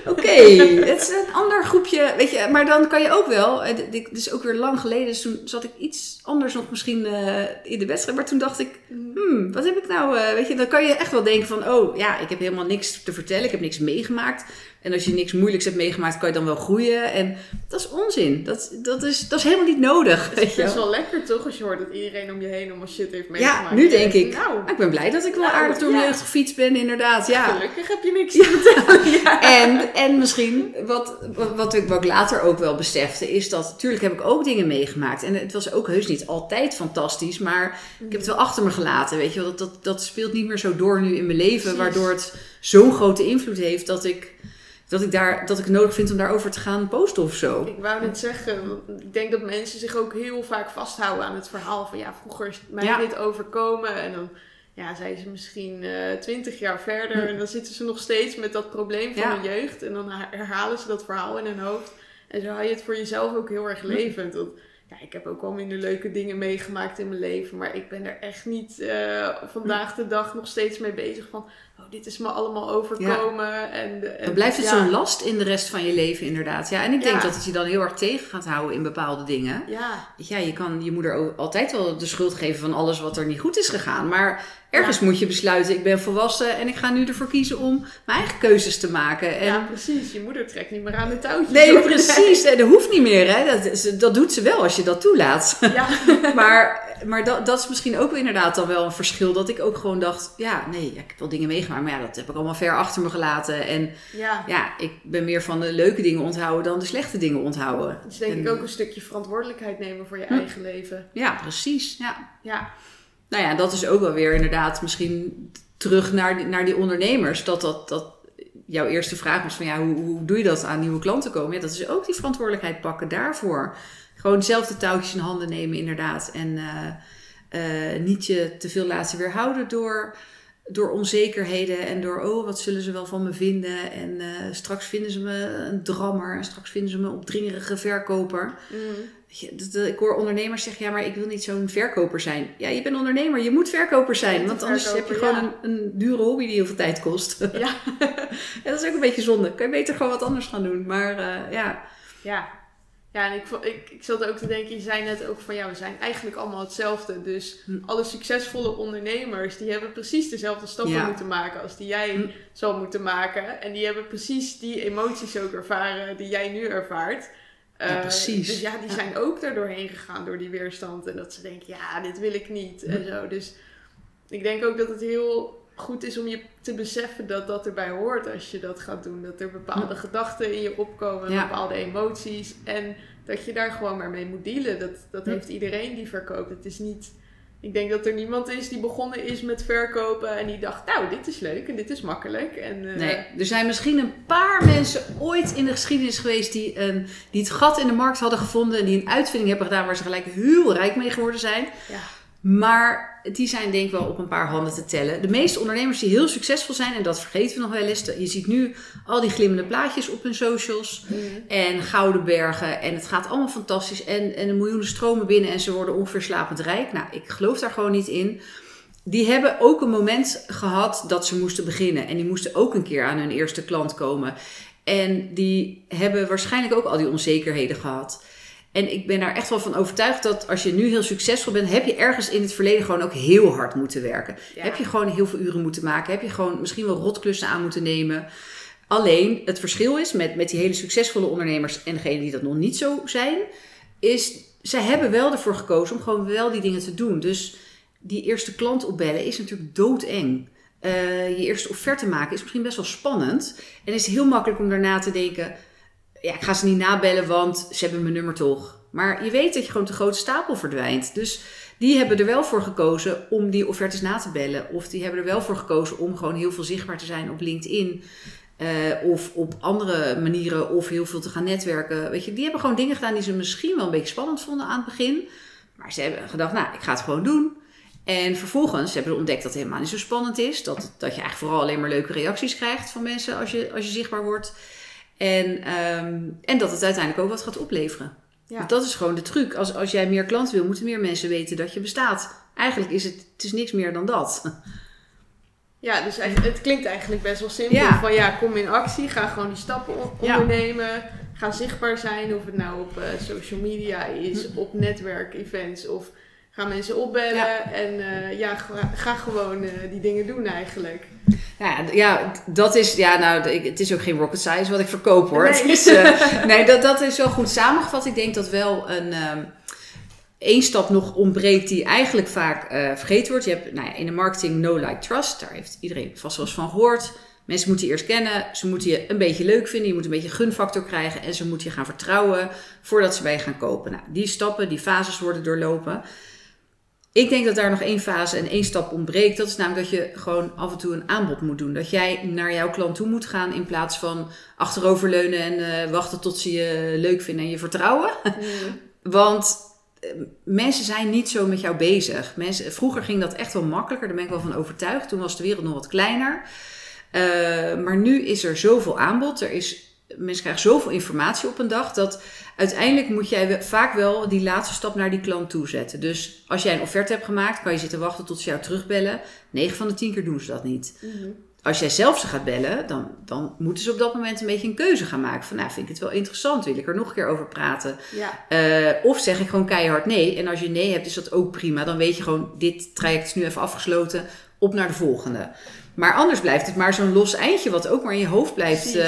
Oké, het is een ander groepje, weet je. Maar dan kan je ook wel... Het is ook weer lang geleden, dus toen zat ik iets anders nog misschien uh, in de wedstrijd. Maar toen dacht ik, hmm, wat heb ik nou... Uh, weet je, dan kan je echt wel denken van... Oh, ja, ik heb helemaal niks te vertellen. Ik heb niks meegemaakt. En als je niks moeilijks hebt meegemaakt, kan je dan wel groeien. En dat is onzin. Dat, dat, is, dat is helemaal niet nodig. Het is best wel lekker toch, als je hoort dat iedereen om je heen allemaal shit heeft meegemaakt. Ja, nu denk ik, nou, ik ben blij dat ik wel nou, aardig door mijn jeugd gefietst ben, inderdaad. Ja. Gelukkig heb je niks te vertellen. en, en misschien, wat, wat, ik, wat ik later ook wel besefte, is dat natuurlijk heb ik ook dingen meegemaakt. En het was ook heus niet altijd fantastisch, maar ik heb het wel achter me gelaten. Weet je wel, dat, dat, dat speelt niet meer zo door nu in mijn leven, waardoor het zo'n grote invloed heeft dat ik dat ik, daar, dat ik het nodig vind om daarover te gaan posten of zo. Ik wou net zeggen, ik denk dat mensen zich ook heel vaak vasthouden aan het verhaal van ja, vroeger is mij dit overkomen en dan ja, zijn ze misschien eh, twintig jaar verder en dan zitten ze nog steeds met dat probleem van Ja. hun jeugd. En dan herhalen ze dat verhaal in hun hoofd. En zo hou je het voor jezelf ook heel erg levend. Want ja, ik heb ook wel minder leuke dingen meegemaakt in mijn leven. Maar ik ben er echt niet eh, vandaag de dag nog steeds mee bezig van... Oh, dit is me allemaal overkomen. En, en, Dan blijft het ja, zo'n last in de rest van je leven, inderdaad. Ja, en ik denk Ja. dat het je dan heel erg tegen gaat houden in bepaalde dingen. Ja, je, Ja, je kan je moeder ook altijd wel de schuld geven van alles wat er niet goed is gegaan. Maar ergens moet je besluiten, ik ben volwassen en ik ga nu ervoor kiezen om mijn eigen keuzes te maken. En ja, precies. Je moeder trekt niet meer aan de touwtjes. Nee, precies. Nee, dat hoeft niet meer. Hè. Dat, dat doet ze wel als je dat toelaat. Ja, Maar, maar dat, dat is misschien ook inderdaad dan wel een verschil. Dat ik ook gewoon dacht, ja, nee, ja, ik heb wel dingen meegemaakt. Maar ja, dat heb ik allemaal ver achter me gelaten. En ja. ja, ik ben meer van de leuke dingen onthouden dan de slechte dingen onthouden. Dus denk En- ik ook een stukje verantwoordelijkheid nemen voor je Hm. eigen leven. Ja, precies. Ja. Ja, Nou ja, dat is ook wel weer inderdaad misschien terug naar die, naar die ondernemers. Dat, dat, dat jouw eerste vraag was van ja, hoe, hoe doe je dat aan nieuwe klanten komen? Ja, dat is ook die verantwoordelijkheid pakken daarvoor. Gewoon zelf de touwtjes in handen nemen inderdaad. En eh, eh, niet je te veel laten weerhouden door, door onzekerheden. En door, oh, wat zullen ze wel van me vinden? En eh, straks vinden ze me een drammer. En straks vinden ze me een opdringerige verkoper. Mm. Ik hoor ondernemers zeggen, ja, maar ik wil niet zo'n verkoper zijn. Ja, je bent ondernemer, je moet verkoper zijn. Want anders heb je gewoon een, een dure hobby die heel veel tijd kost. ja. En dat is ook een beetje zonde. Kan je beter gewoon wat anders gaan doen. Maar ja, ja. Ja, en ik, ik, ik zat ook te denken, je zei net ook van ja, we zijn eigenlijk allemaal hetzelfde. Dus Hm. alle succesvolle ondernemers, die hebben precies dezelfde stappen Ja. moeten maken als die jij Hm. zal moeten maken. En die hebben precies die emoties ook ervaren die jij nu ervaart. Ja, Eh, precies. Dus ja, die Ja. zijn ook daar doorheen gegaan door die weerstand. En dat ze denken, ja, dit wil ik niet. En zo. Dus ik denk ook dat het heel goed is om je te beseffen dat dat erbij hoort als je dat gaat doen. Dat er bepaalde gedachten in je opkomen, Ja. bepaalde emoties. En dat je daar gewoon maar mee moet dealen. Dat, dat Ja. heeft iedereen die verkoopt. Het is niet... Ik denk dat er niemand is die begonnen is met verkopen en die dacht, nou, dit is leuk en dit is makkelijk. En, eh, nee. Er zijn misschien een paar mensen ooit in de geschiedenis geweest die, een, die het gat in de markt hadden gevonden. En die een uitvinding hebben gedaan waar ze gelijk heel rijk mee geworden zijn. Ja. Maar die zijn denk ik wel op een paar handen te tellen. De meeste ondernemers die heel succesvol zijn, en dat vergeten we nog wel eens. Je ziet nu al die glimmende plaatjes op hun socials. Mm. En gouden bergen. En het gaat allemaal fantastisch. En, en de miljoenen stromen binnen en ze worden ongeveer slapend rijk. Nou, ik geloof daar gewoon niet in. Die hebben ook een moment gehad dat ze moesten beginnen. En die moesten ook een keer aan hun eerste klant komen. En die hebben waarschijnlijk ook al die onzekerheden gehad. En ik ben daar echt wel van overtuigd dat als je nu heel succesvol bent, heb je ergens in het verleden gewoon ook heel hard moeten werken. Ja. Heb je gewoon heel veel uren moeten maken. Heb je gewoon misschien wel rotklussen aan moeten nemen. Alleen het verschil is met, met die hele succesvolle ondernemers en degenen die dat nog niet zo zijn, is zij hebben wel ervoor gekozen om gewoon wel die dingen te doen. Dus die eerste klant opbellen is natuurlijk doodeng. Eh, je eerste offerte maken is misschien best wel spannend. En is heel makkelijk om daarna te denken: ja, ik ga ze niet nabellen, want ze hebben mijn nummer toch. Maar je weet dat je gewoon te grote stapel verdwijnt. Dus die hebben er wel voor gekozen om die offertes na te bellen. Of die hebben er wel voor gekozen om gewoon heel veel zichtbaar te zijn op LinkedIn. eh, of op andere manieren, of heel veel te gaan netwerken. Weet je, die hebben gewoon dingen gedaan die ze misschien wel een beetje spannend vonden aan het begin. Maar ze hebben gedacht, nou, ik ga het gewoon doen. En vervolgens hebben ze ontdekt dat het helemaal niet zo spannend is. Dat, dat je eigenlijk vooral alleen maar leuke reacties krijgt van mensen als je, als je zichtbaar wordt. En, ehm, en dat het uiteindelijk ook wat gaat opleveren. Ja. Want dat is gewoon de truc. Als, als jij meer klanten wil, moeten meer mensen weten dat je bestaat. Eigenlijk is het, het is niks meer dan dat. Ja, dus het klinkt eigenlijk best wel simpel. Ja. Van ja, kom in actie, ga gewoon die stappen Ja. ondernemen. Ga zichtbaar zijn, of het nou op eh, social media is, Hm. op netwerkevents of ga mensen opbellen. Ja. En eh, ja, ga, ga gewoon eh, die dingen doen eigenlijk. Ja, ja, dat is, ja, nou, ik- het is ook geen rocket science wat ik verkoop hoor. Nee. Het is, eh, nee, dat, dat is wel goed samengevat. Ik denk dat wel een ehm één stap nog ontbreekt die eigenlijk vaak vergeten wordt. Je hebt nou ja, in de marketing no like trust. Daar heeft iedereen vast wel eens van gehoord. Mensen moeten je eerst kennen, ze moeten je een beetje leuk vinden, je moet een beetje gunfactor krijgen en ze moeten je gaan vertrouwen voordat ze bij je gaan kopen. Nou, die stappen, die fases worden doorlopen. Ik denk dat daar nog één fase en één stap ontbreekt. Dat is namelijk dat je gewoon af en toe een aanbod moet doen. Dat jij naar jouw klant toe moet gaan in plaats van achteroverleunen en eh, wachten tot ze je leuk vinden en je vertrouwen. Want mensen zijn niet zo met jou bezig. Mensen, vroeger ging dat echt wel makkelijker, daar ben ik wel van overtuigd. Toen was de wereld nog wat kleiner. Uh, maar nu is er zoveel aanbod. Er is, mensen krijgen zoveel informatie op een dag dat uiteindelijk moet jij vaak wel die laatste stap naar die klant toe zetten. Dus als jij een offerte hebt gemaakt, kan je zitten wachten tot ze jou terugbellen. 9 van de 10 keer doen ze dat niet. Mm als jij zelf ze gaat bellen, dan, dan moeten ze op dat moment een beetje een keuze gaan maken. Van, nou, vind ik het wel interessant? Wil ik er nog een keer over praten? Ja. Uh, of zeg ik gewoon keihard nee. En als je nee hebt, is dat ook prima. Dan weet je gewoon, dit traject is nu even afgesloten. Op naar de volgende. Maar anders blijft het maar zo'n los eindje wat ook maar in je hoofd blijft uh,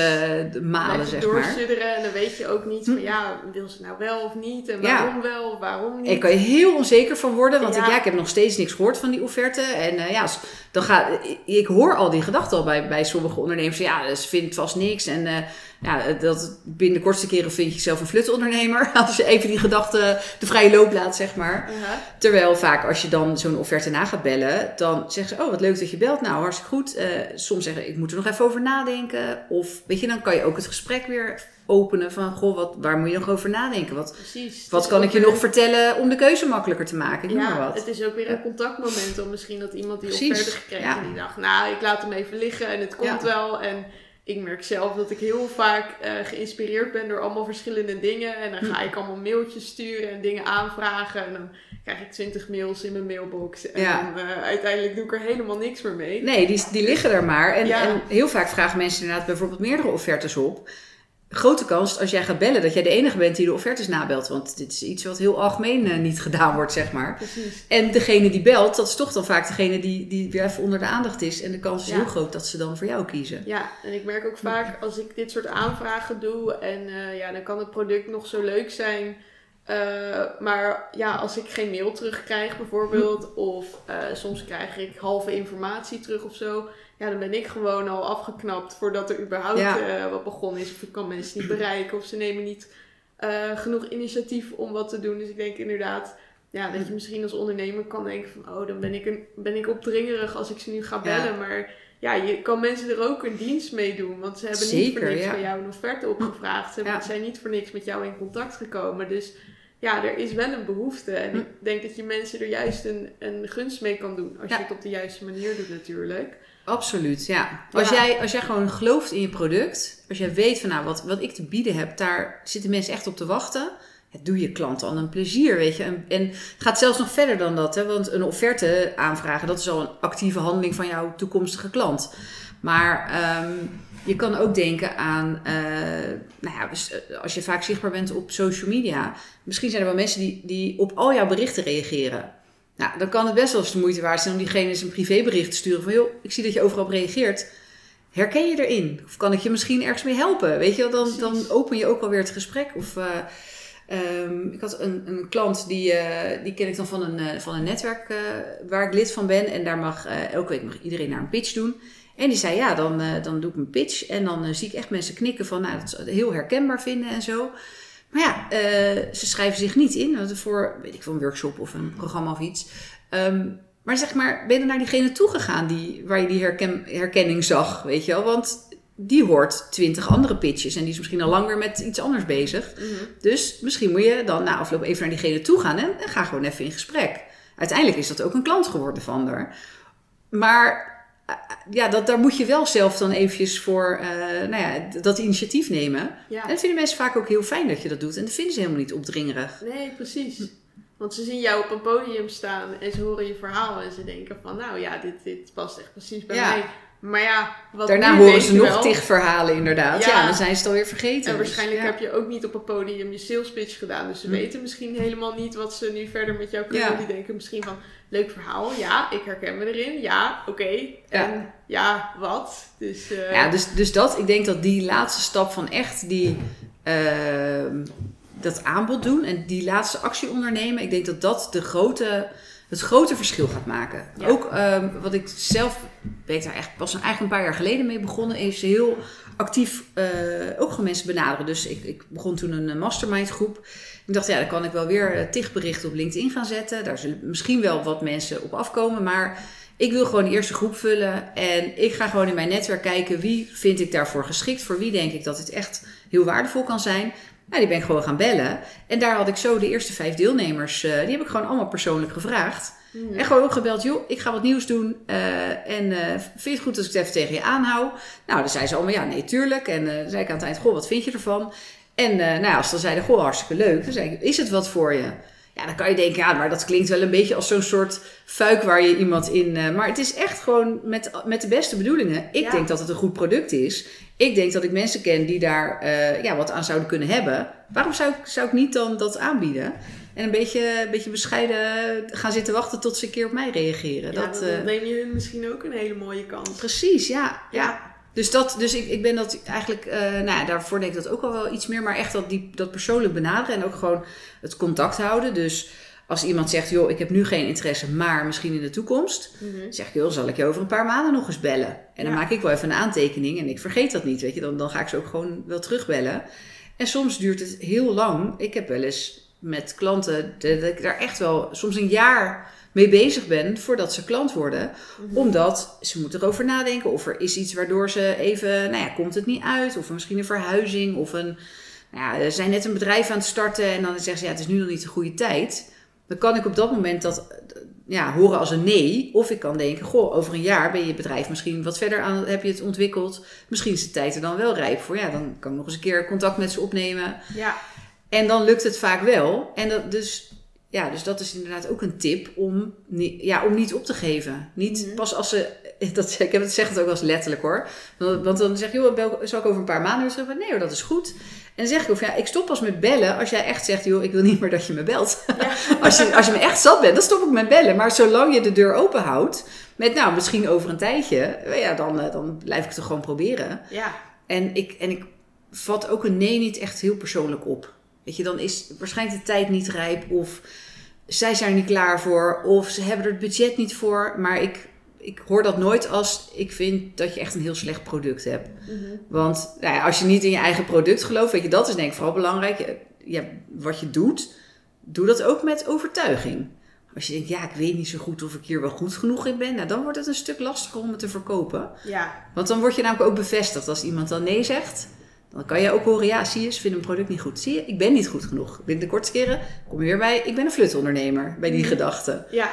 malen, zeg maar. en dan weet je ook niet van hm. ja, wil ze nou wel of niet en waarom wel, waarom niet. Ik kan je heel onzeker van worden, want Ik, ja, ik heb nog steeds niks gehoord van die offerte. En uh, ja, dan ga, ik hoor al die gedachten al bij, bij sommige ondernemers. Ja, ze vindt vast niks en... Uh, ja, dat binnen de kortste keren vind je zelf een flutondernemer. Als je even die gedachten de vrije loop laat, zeg maar. Terwijl vaak als je dan zo'n offerte na gaat bellen, dan zeggen ze: Oh, wat leuk dat je belt. Nou, hartstikke goed. Uh, soms zeggen ik moet er nog even over nadenken. Of weet je, dan kan je ook het gesprek weer openen van: Goh, wat, waar moet je nog over nadenken? Wat, Precies. Wat kan ik je nog vertellen om de keuze makkelijker te maken? Ik ja, wat. het is ook weer een contactmoment. Om misschien dat iemand die Precies. offerte gekregen ja. en die dacht: Nou, ik laat hem even liggen en het komt wel. En ik merk zelf dat ik heel vaak uh, geïnspireerd ben door allemaal verschillende dingen. En dan ga hm. ik allemaal mailtjes sturen en dingen aanvragen. En dan krijg ik twintig mails in mijn mailbox. En dan, uh, uiteindelijk doe ik er helemaal niks meer mee. Nee, die, die liggen er maar. En, en heel vaak vragen mensen inderdaad bijvoorbeeld meerdere offertes op grote kans als jij gaat bellen dat jij de enige bent die de offertes nabelt. Want dit is iets wat heel algemeen uh, niet gedaan wordt, zeg maar. Precies. En degene die belt, dat is toch dan vaak degene die, die weer even onder de aandacht is. En de kans is heel groot dat ze dan voor jou kiezen. Ja, en ik merk ook vaak als ik dit soort aanvragen doe. En uh, ja, dan kan het product nog zo leuk zijn. Uh, maar ja, als ik geen mail terugkrijg bijvoorbeeld. Of soms krijg ik halve informatie terug of zo ja, dan ben ik gewoon al afgeknapt voordat er überhaupt uh, wat begonnen is. Of ik kan mensen niet bereiken of ze nemen niet uh, genoeg initiatief om wat te doen. Dus ik denk inderdaad ja, dat je misschien als ondernemer kan denken van... oh, dan ben ik, een, ben ik opdringerig als ik ze nu ga bellen. Maar ja, je kan mensen er ook een dienst mee doen. Want ze hebben niet voor niks ja. bij jou een offerte opgevraagd. Ze zijn niet voor niks met jou in contact gekomen. Dus ja, er is wel een behoefte. En hm. ik denk dat je mensen er juist een, een gunst mee kan doen. Als je het op de juiste manier doet natuurlijk. Absoluut, ja. Als, Jij, als jij gewoon gelooft in je product, als jij weet van nou, wat, wat ik te bieden heb, daar zitten mensen echt op te wachten. Het doe je klant al een plezier, weet je. En, en het gaat zelfs nog verder dan dat, hè? want een offerte aanvragen, dat is al een actieve handeling van jouw toekomstige klant. Maar ehm, je kan ook denken aan, uh, nou ja, eh, als je vaak zichtbaar bent op social media, misschien zijn er wel mensen die, die op al jouw berichten reageren. Nou, dan kan het best wel eens de moeite waard zijn om diegene eens een privébericht te sturen van... joh, ik zie dat je overal op reageert. Herken je erin? Of kan ik je misschien ergens mee helpen? Weet je, dan, dan open je ook alweer het gesprek. Of uh, um, ik had een, een klant, die, uh, die ken ik dan van een, uh, van een netwerk waar ik lid van ben. En daar mag elke week mag iedereen naar een pitch doen. En die zei, ja, dan, dan doe ik een pitch. En dan zie ik echt mensen knikken van, nou, dat ze heel herkenbaar vinden en zo. Maar ja, uh, ze schrijven zich niet in voor, weet ik veel, een workshop of een programma of iets. Um, maar zeg maar, ben je naar diegene toegegaan die, waar je die herken, herkenning zag, weet je wel? Want die hoort twintig andere pitches en die is misschien al langer met iets anders bezig. Mm -hmm. Dus misschien moet je dan na afloop even naar diegene toe gaan en, en ga gewoon even in gesprek. Uiteindelijk is dat ook een klant geworden van haar. Maar ja, dat, daar moet je wel zelf dan eventjes voor uh, nou ja, dat initiatief nemen. Ja. En dat vinden mensen vaak ook heel fijn dat je dat doet. En dat vinden ze helemaal niet opdringerig. Nee, precies. Want ze zien jou op een podium staan en ze horen je verhaal en ze denken van, nou ja, dit, dit past echt precies bij mij. Maar ja, wat Daarna horen ze nog tig verhalen inderdaad. Ja. dan zijn ze het alweer vergeten. En waarschijnlijk heb je ook niet op een podium je sales pitch gedaan. Dus ze hm. weten misschien helemaal niet wat ze nu verder met jou kunnen. Die denken misschien van, leuk verhaal. Ja, ik herken me erin. Ja, oké. En ja, wat? Dus, uh... ja, dus, dus dat, ik denk dat die laatste stap van echt die, uh, dat aanbod doen en die laatste actie ondernemen, ik denk dat dat de grote, het grote verschil gaat maken. Ook um, wat ik zelf, weet daar echt pas eigenlijk een paar jaar geleden mee begonnen, is heel actief uh, ook gewoon mensen benaderen. Dus ik, ik begon toen een mastermind groep. Ik dacht, ja, dan kan ik wel weer eh, tig berichten op LinkedIn gaan zetten. Daar zullen misschien wel wat mensen op afkomen. Maar ik wil gewoon de eerste groep vullen. En ik ga gewoon in mijn netwerk kijken wie vind ik daarvoor geschikt. Voor wie denk ik dat het echt heel waardevol kan zijn. Nou, die ben ik gewoon gaan bellen. En daar had ik zo de eerste vijf deelnemers, eh, die heb ik gewoon allemaal persoonlijk gevraagd. Mhm. En gewoon ook gebeld, joh, ik ga wat nieuws doen. eh, en eh, vind je het goed als ik het even tegen je aanhoud? Nou, dan zei ze allemaal, ja, nee, tuurlijk. En dan zei ik aan het eind, goh, wat vind je ervan? En nou ja, als ze dan zeiden, goh, hartstikke leuk. Dan zei ik, is het wat voor je? Ja, dan kan je denken, ja, maar dat klinkt wel een beetje als zo'n soort fuik waar je iemand in... maar het is echt gewoon met, met de beste bedoelingen. Ik Ja. denk dat het een goed product is. Ik denk dat ik mensen ken die daar eh, ja, wat aan zouden kunnen hebben. Waarom zou ik, zou ik niet dan dat aanbieden? En een beetje, een beetje bescheiden gaan zitten wachten tot ze een keer op mij reageren. Ja, dat, dan eh, neem je hun misschien ook een hele mooie kans. precies, ja. ja. Ja. Dus, dat, dus ik, ik ben dat eigenlijk, eh, nou ja, daarvoor denk ik dat ook al wel iets meer. Maar echt dat, die, dat persoonlijk benaderen en ook gewoon het contact houden. Dus als iemand zegt, joh, ik heb nu geen interesse, maar misschien in de toekomst. Mhm. Zeg ik, joh, zal ik je over een paar maanden nog eens bellen? En dan Ja. maak ik wel even een aantekening en ik vergeet dat niet, weet je. Dan, dan ga ik ze ook gewoon wel terugbellen. En soms duurt het heel lang. Ik heb wel eens met klanten dat ik daar echt wel soms een jaar mee bezig ben voordat ze klant worden. Mhm. Omdat ze moeten erover nadenken of er is iets waardoor ze even, nou ja, komt het niet uit? Of misschien een verhuizing of een, nou ja, ze zijn net een bedrijf aan het starten en dan zeggen ze, ja, het is nu nog niet de goede tijd. Dan kan ik op dat moment dat ja, horen als een nee. Of ik kan denken, goh, over een jaar ben je bedrijf misschien wat verder aan, heb je het ontwikkeld. Misschien is de tijd er dan wel rijp voor. Ja, dan kan ik nog eens een keer contact met ze opnemen. Ja, En dan lukt het vaak wel. En dat, dus, ja, dus dat is inderdaad ook een tip om, ja, om niet op te geven. Niet Mhm. pas als ze. Dat, ik heb het, zeg het ook wel eens letterlijk hoor. Want, dan zeg je, joh, zal ik over een paar maanden weer terug? Nee hoor, dat is goed. En dan zeg ik ook, ja, ik stop pas met bellen als jij echt zegt, joh, ik wil niet meer dat je me belt. Ja. als, je, als je me echt zat bent, dan stop ik met bellen. Maar zolang je de deur open houdt, met nou, misschien over een tijdje, ja, dan, eh, dan blijf ik het toch gewoon proberen. ja, En ik, en ik vat ook een nee niet echt heel persoonlijk op. Weet je, dan is waarschijnlijk de tijd niet rijp of zij zijn er niet klaar voor of ze hebben er het budget niet voor. Maar ik, ik hoor dat nooit als ik vind dat je echt een heel slecht product hebt. Mhm. Want nou ja, als je niet in je eigen product gelooft, weet je, dat is denk ik vooral belangrijk. Ja, wat je doet, doe dat ook met overtuiging. Als je denkt, ja, ik weet niet zo goed of ik hier wel goed genoeg in ben, nou, dan wordt het een stuk lastiger om het te verkopen. ja, Want dan word je namelijk ook bevestigd. Als iemand dan nee zegt, dan kan je ook horen, ja, zie je, ze vinden een product niet goed. Zie je, ik ben niet goed genoeg. Binnen de kortste keren kom je weer bij, ik ben een flutondernemer, bij die Mhm. gedachte. ja.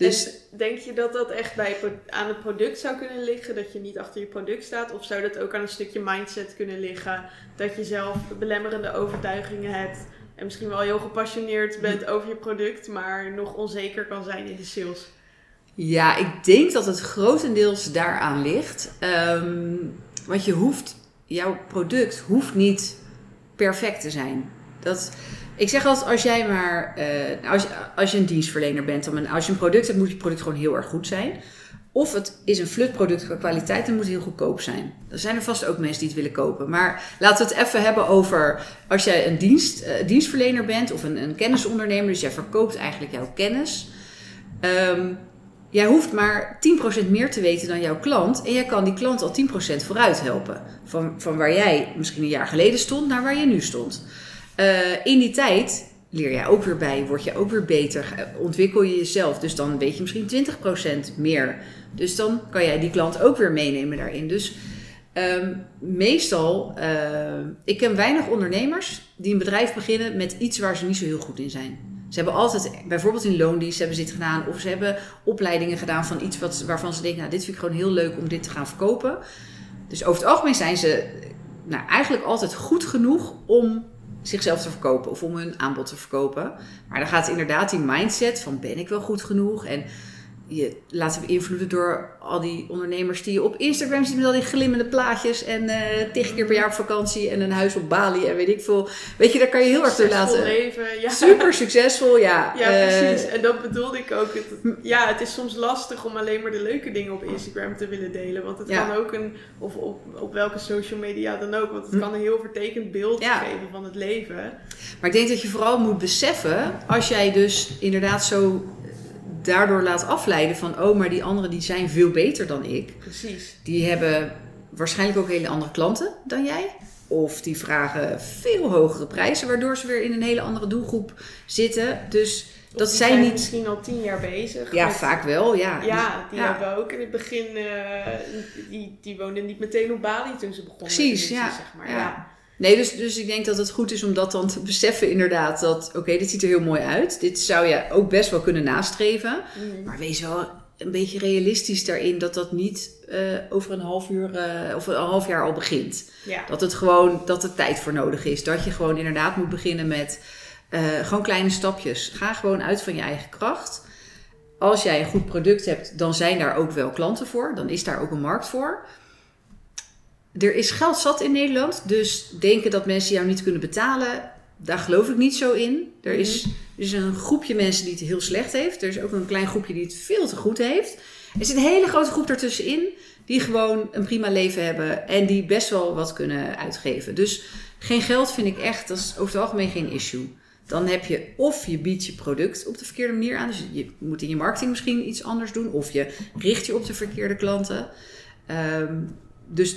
Dus En denk je dat dat echt bij, aan het product zou kunnen liggen? Dat je niet achter je product staat? Of zou dat ook aan een stukje mindset kunnen liggen? Dat je zelf belemmerende overtuigingen hebt. En misschien wel heel gepassioneerd bent over je product. Maar nog onzeker kan zijn in de sales. ja, ik denk dat het grotendeels daaraan ligt. Ehm, want je hoeft, jouw product hoeft niet perfect te zijn. Dat, ik zeg altijd, als jij maar, eh, als, als je een dienstverlener bent, dan, als je een product hebt, moet je product gewoon heel erg goed zijn. Of het is een flutproduct qua kwaliteit en moet heel goedkoop zijn. Er zijn er vast ook mensen die het willen kopen. Maar laten we het even hebben over als jij een dienst, eh, dienstverlener bent of een, een kennisondernemer. Dus jij verkoopt eigenlijk jouw kennis. Ehm, jij hoeft maar 10% meer te weten dan jouw klant. En jij kan die klant al 10% vooruit helpen. Van, van waar jij misschien een jaar geleden stond naar waar je nu stond. Eh, in die tijd leer jij ook weer bij, word je ook weer beter, eh, ontwikkel je jezelf. Dus dan weet je misschien 20% meer. Dus dan kan jij die klant ook weer meenemen daarin. Dus ehm, meestal, eh, ik ken weinig ondernemers die een bedrijf beginnen met iets waar ze niet zo heel goed in zijn. Ze hebben altijd, bijvoorbeeld in loondienst hebben ze dit gedaan. Of ze hebben opleidingen gedaan van iets wat, waarvan ze denken, nou dit vind ik gewoon heel leuk om dit te gaan verkopen. Dus over het algemeen zijn ze nou, eigenlijk altijd goed genoeg om zichzelf te verkopen of om hun aanbod te verkopen. Maar dan gaat inderdaad die mindset van ben ik wel goed genoeg en je laten beïnvloeden door al die ondernemers die je op Instagram ziet met al die glimmende plaatjes en eh tig keer per jaar op vakantie en een huis op Bali en weet ik veel. Weet je, daar kan je heel erg door laten. leven, ja. Super succesvol, ja. Ja, Eh, precies. En dat bedoelde ik ook. Het, ja, het is soms lastig om alleen maar de leuke dingen op Instagram te willen delen. Want het Ja. kan ook een, of op, op welke social media dan ook, want het Hm. kan een heel vertekend beeld Ja. geven van het leven. Maar ik denk dat je vooral moet beseffen, als jij dus inderdaad zo daardoor laat afleiden van, oh, maar die anderen die zijn veel beter dan ik. Precies. Die hebben waarschijnlijk ook hele andere klanten dan jij. Of die vragen veel hogere prijzen, waardoor ze weer in een hele andere doelgroep zitten. Dus Of dat die zijn niet. misschien al tien jaar bezig. Ja, met- vaak wel, ja. Ja, die Ja. hebben ook in het begin, eh, die, die woonden niet meteen op Bali toen ze begonnen. Precies, ja. Zeg maar. Ja. ja. Nee, dus, dus ik denk dat het goed is om dat dan te beseffen inderdaad. Dat, oké, dit ziet er heel mooi uit. Dit zou je ook best wel kunnen nastreven. Mhm. Maar wees wel een beetje realistisch daarin dat dat niet eh, over een half uur eh, of een half jaar al begint. Ja. Dat het gewoon, dat er tijd voor nodig is. Dat je gewoon inderdaad moet beginnen met eh, gewoon kleine stapjes. Ga gewoon uit van je eigen kracht. Als jij een goed product hebt, dan zijn daar ook wel klanten voor. Dan is daar ook een markt voor. Er is geld zat in Nederland. Dus denken dat mensen jou niet kunnen betalen, daar geloof ik niet zo in. Er is, er is een groepje mensen die het heel slecht heeft. Er is ook een klein groepje die het veel te goed heeft. Er zit een hele grote groep daartussenin die gewoon een prima leven hebben en die best wel wat kunnen uitgeven. Dus geen geld vind ik echt, dat is over het algemeen geen issue. Dan heb je of je biedt je product op de verkeerde manier aan. Dus je moet in je marketing misschien iets anders doen. Of je richt je op de verkeerde klanten. Ehm, dus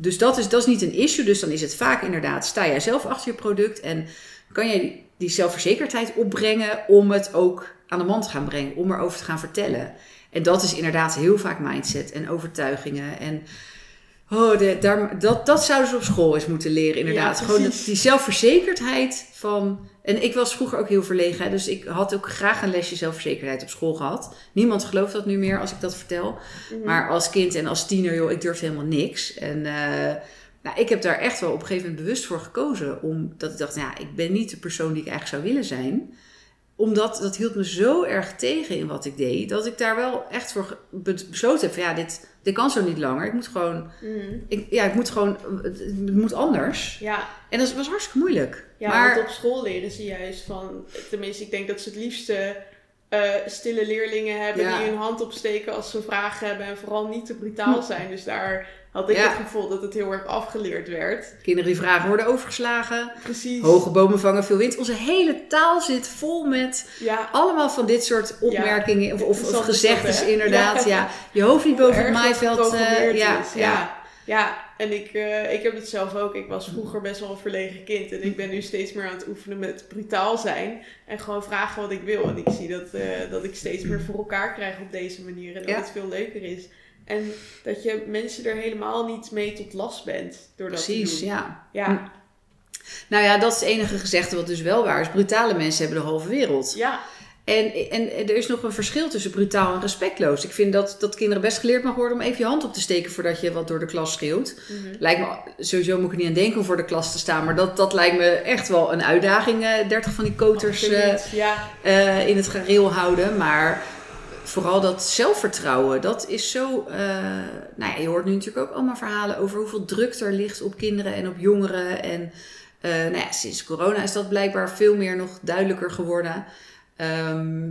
dus dat, is, dat is niet een issue. Dus dan is het vaak inderdaad, sta jij zelf achter je product en kan jij die, zelfverzekerdheid opbrengen om het ook aan de man te gaan brengen, om erover te gaan vertellen. En dat is inderdaad heel vaak mindset en overtuigingen. En oh, de, daar, dat, dat zouden ze op school eens moeten leren, inderdaad. Ja, Gewoon die zelfverzekerdheid van. En ik was vroeger ook heel verlegen, hè, dus ik had ook graag een lesje zelfverzekerdheid op school gehad. Niemand gelooft dat nu meer als ik dat vertel. Mhm. Maar als kind en als tiener, joh, ik durfde helemaal niks. En eh, nou, ik heb daar echt wel op een gegeven moment bewust voor gekozen. Omdat ik dacht, ja, ik ben niet de persoon die ik eigenlijk zou willen zijn. Omdat dat hield me zo erg tegen in wat ik deed. Dat ik daar wel echt voor besloten heb van ja, dit, dit kan zo niet langer. Ik moet gewoon, ik, ja, ik moet gewoon, het, het moet anders. Ja, En dat was hartstikke moeilijk. ja maar want op school leren ze juist van... Tenminste, ik denk dat ze het liefste eh, stille leerlingen hebben... Ja. die hun hand opsteken als ze vragen hebben... en vooral niet te brutaal zijn. Dus daar had ik Ja. het gevoel dat het heel erg afgeleerd werd. kinderen die vragen worden overgeslagen. Precies. Hoge bomen vangen veel wind. Onze hele taal zit vol met Ja, allemaal van dit soort opmerkingen of, of, of gezegdes inderdaad. Ja. Je hoofd niet boven het maaiveld. geprogrammeerd ja, ja. ja. En ik, eh, ik heb het zelf ook. Ik was vroeger best wel een verlegen kind. En ik ben nu steeds meer aan het oefenen met brutaal zijn. En gewoon vragen wat ik wil. En ik zie dat, eh, dat ik steeds meer voor elkaar krijg op deze manier. En dat het veel leuker is. En dat je mensen er helemaal niet mee tot last bent. Door dat Precies, te doen. ja. Ja, Nou ja, dat is het enige gezegde wat dus wel waar is. Brutale mensen hebben de halve wereld. ja, En, en, en er is nog een verschil tussen brutaal en respectloos. Ik vind dat, dat kinderen best geleerd mag worden om even je hand op te steken voordat je wat door de klas schreeuwt. Mhm. Lijkt me, sowieso moet ik er niet aan denken om voor de klas te staan. Maar dat, dat lijkt me echt wel een uitdaging. eh 30 van die koters eh, ja, eh, in het gareel houden. Maar vooral dat zelfvertrouwen, dat is zo. eh, nou ja, je hoort nu natuurlijk ook allemaal verhalen over hoeveel druk er ligt op kinderen en op jongeren. En eh, nou ja, sinds corona is dat blijkbaar veel meer nog duidelijker geworden. Ehm,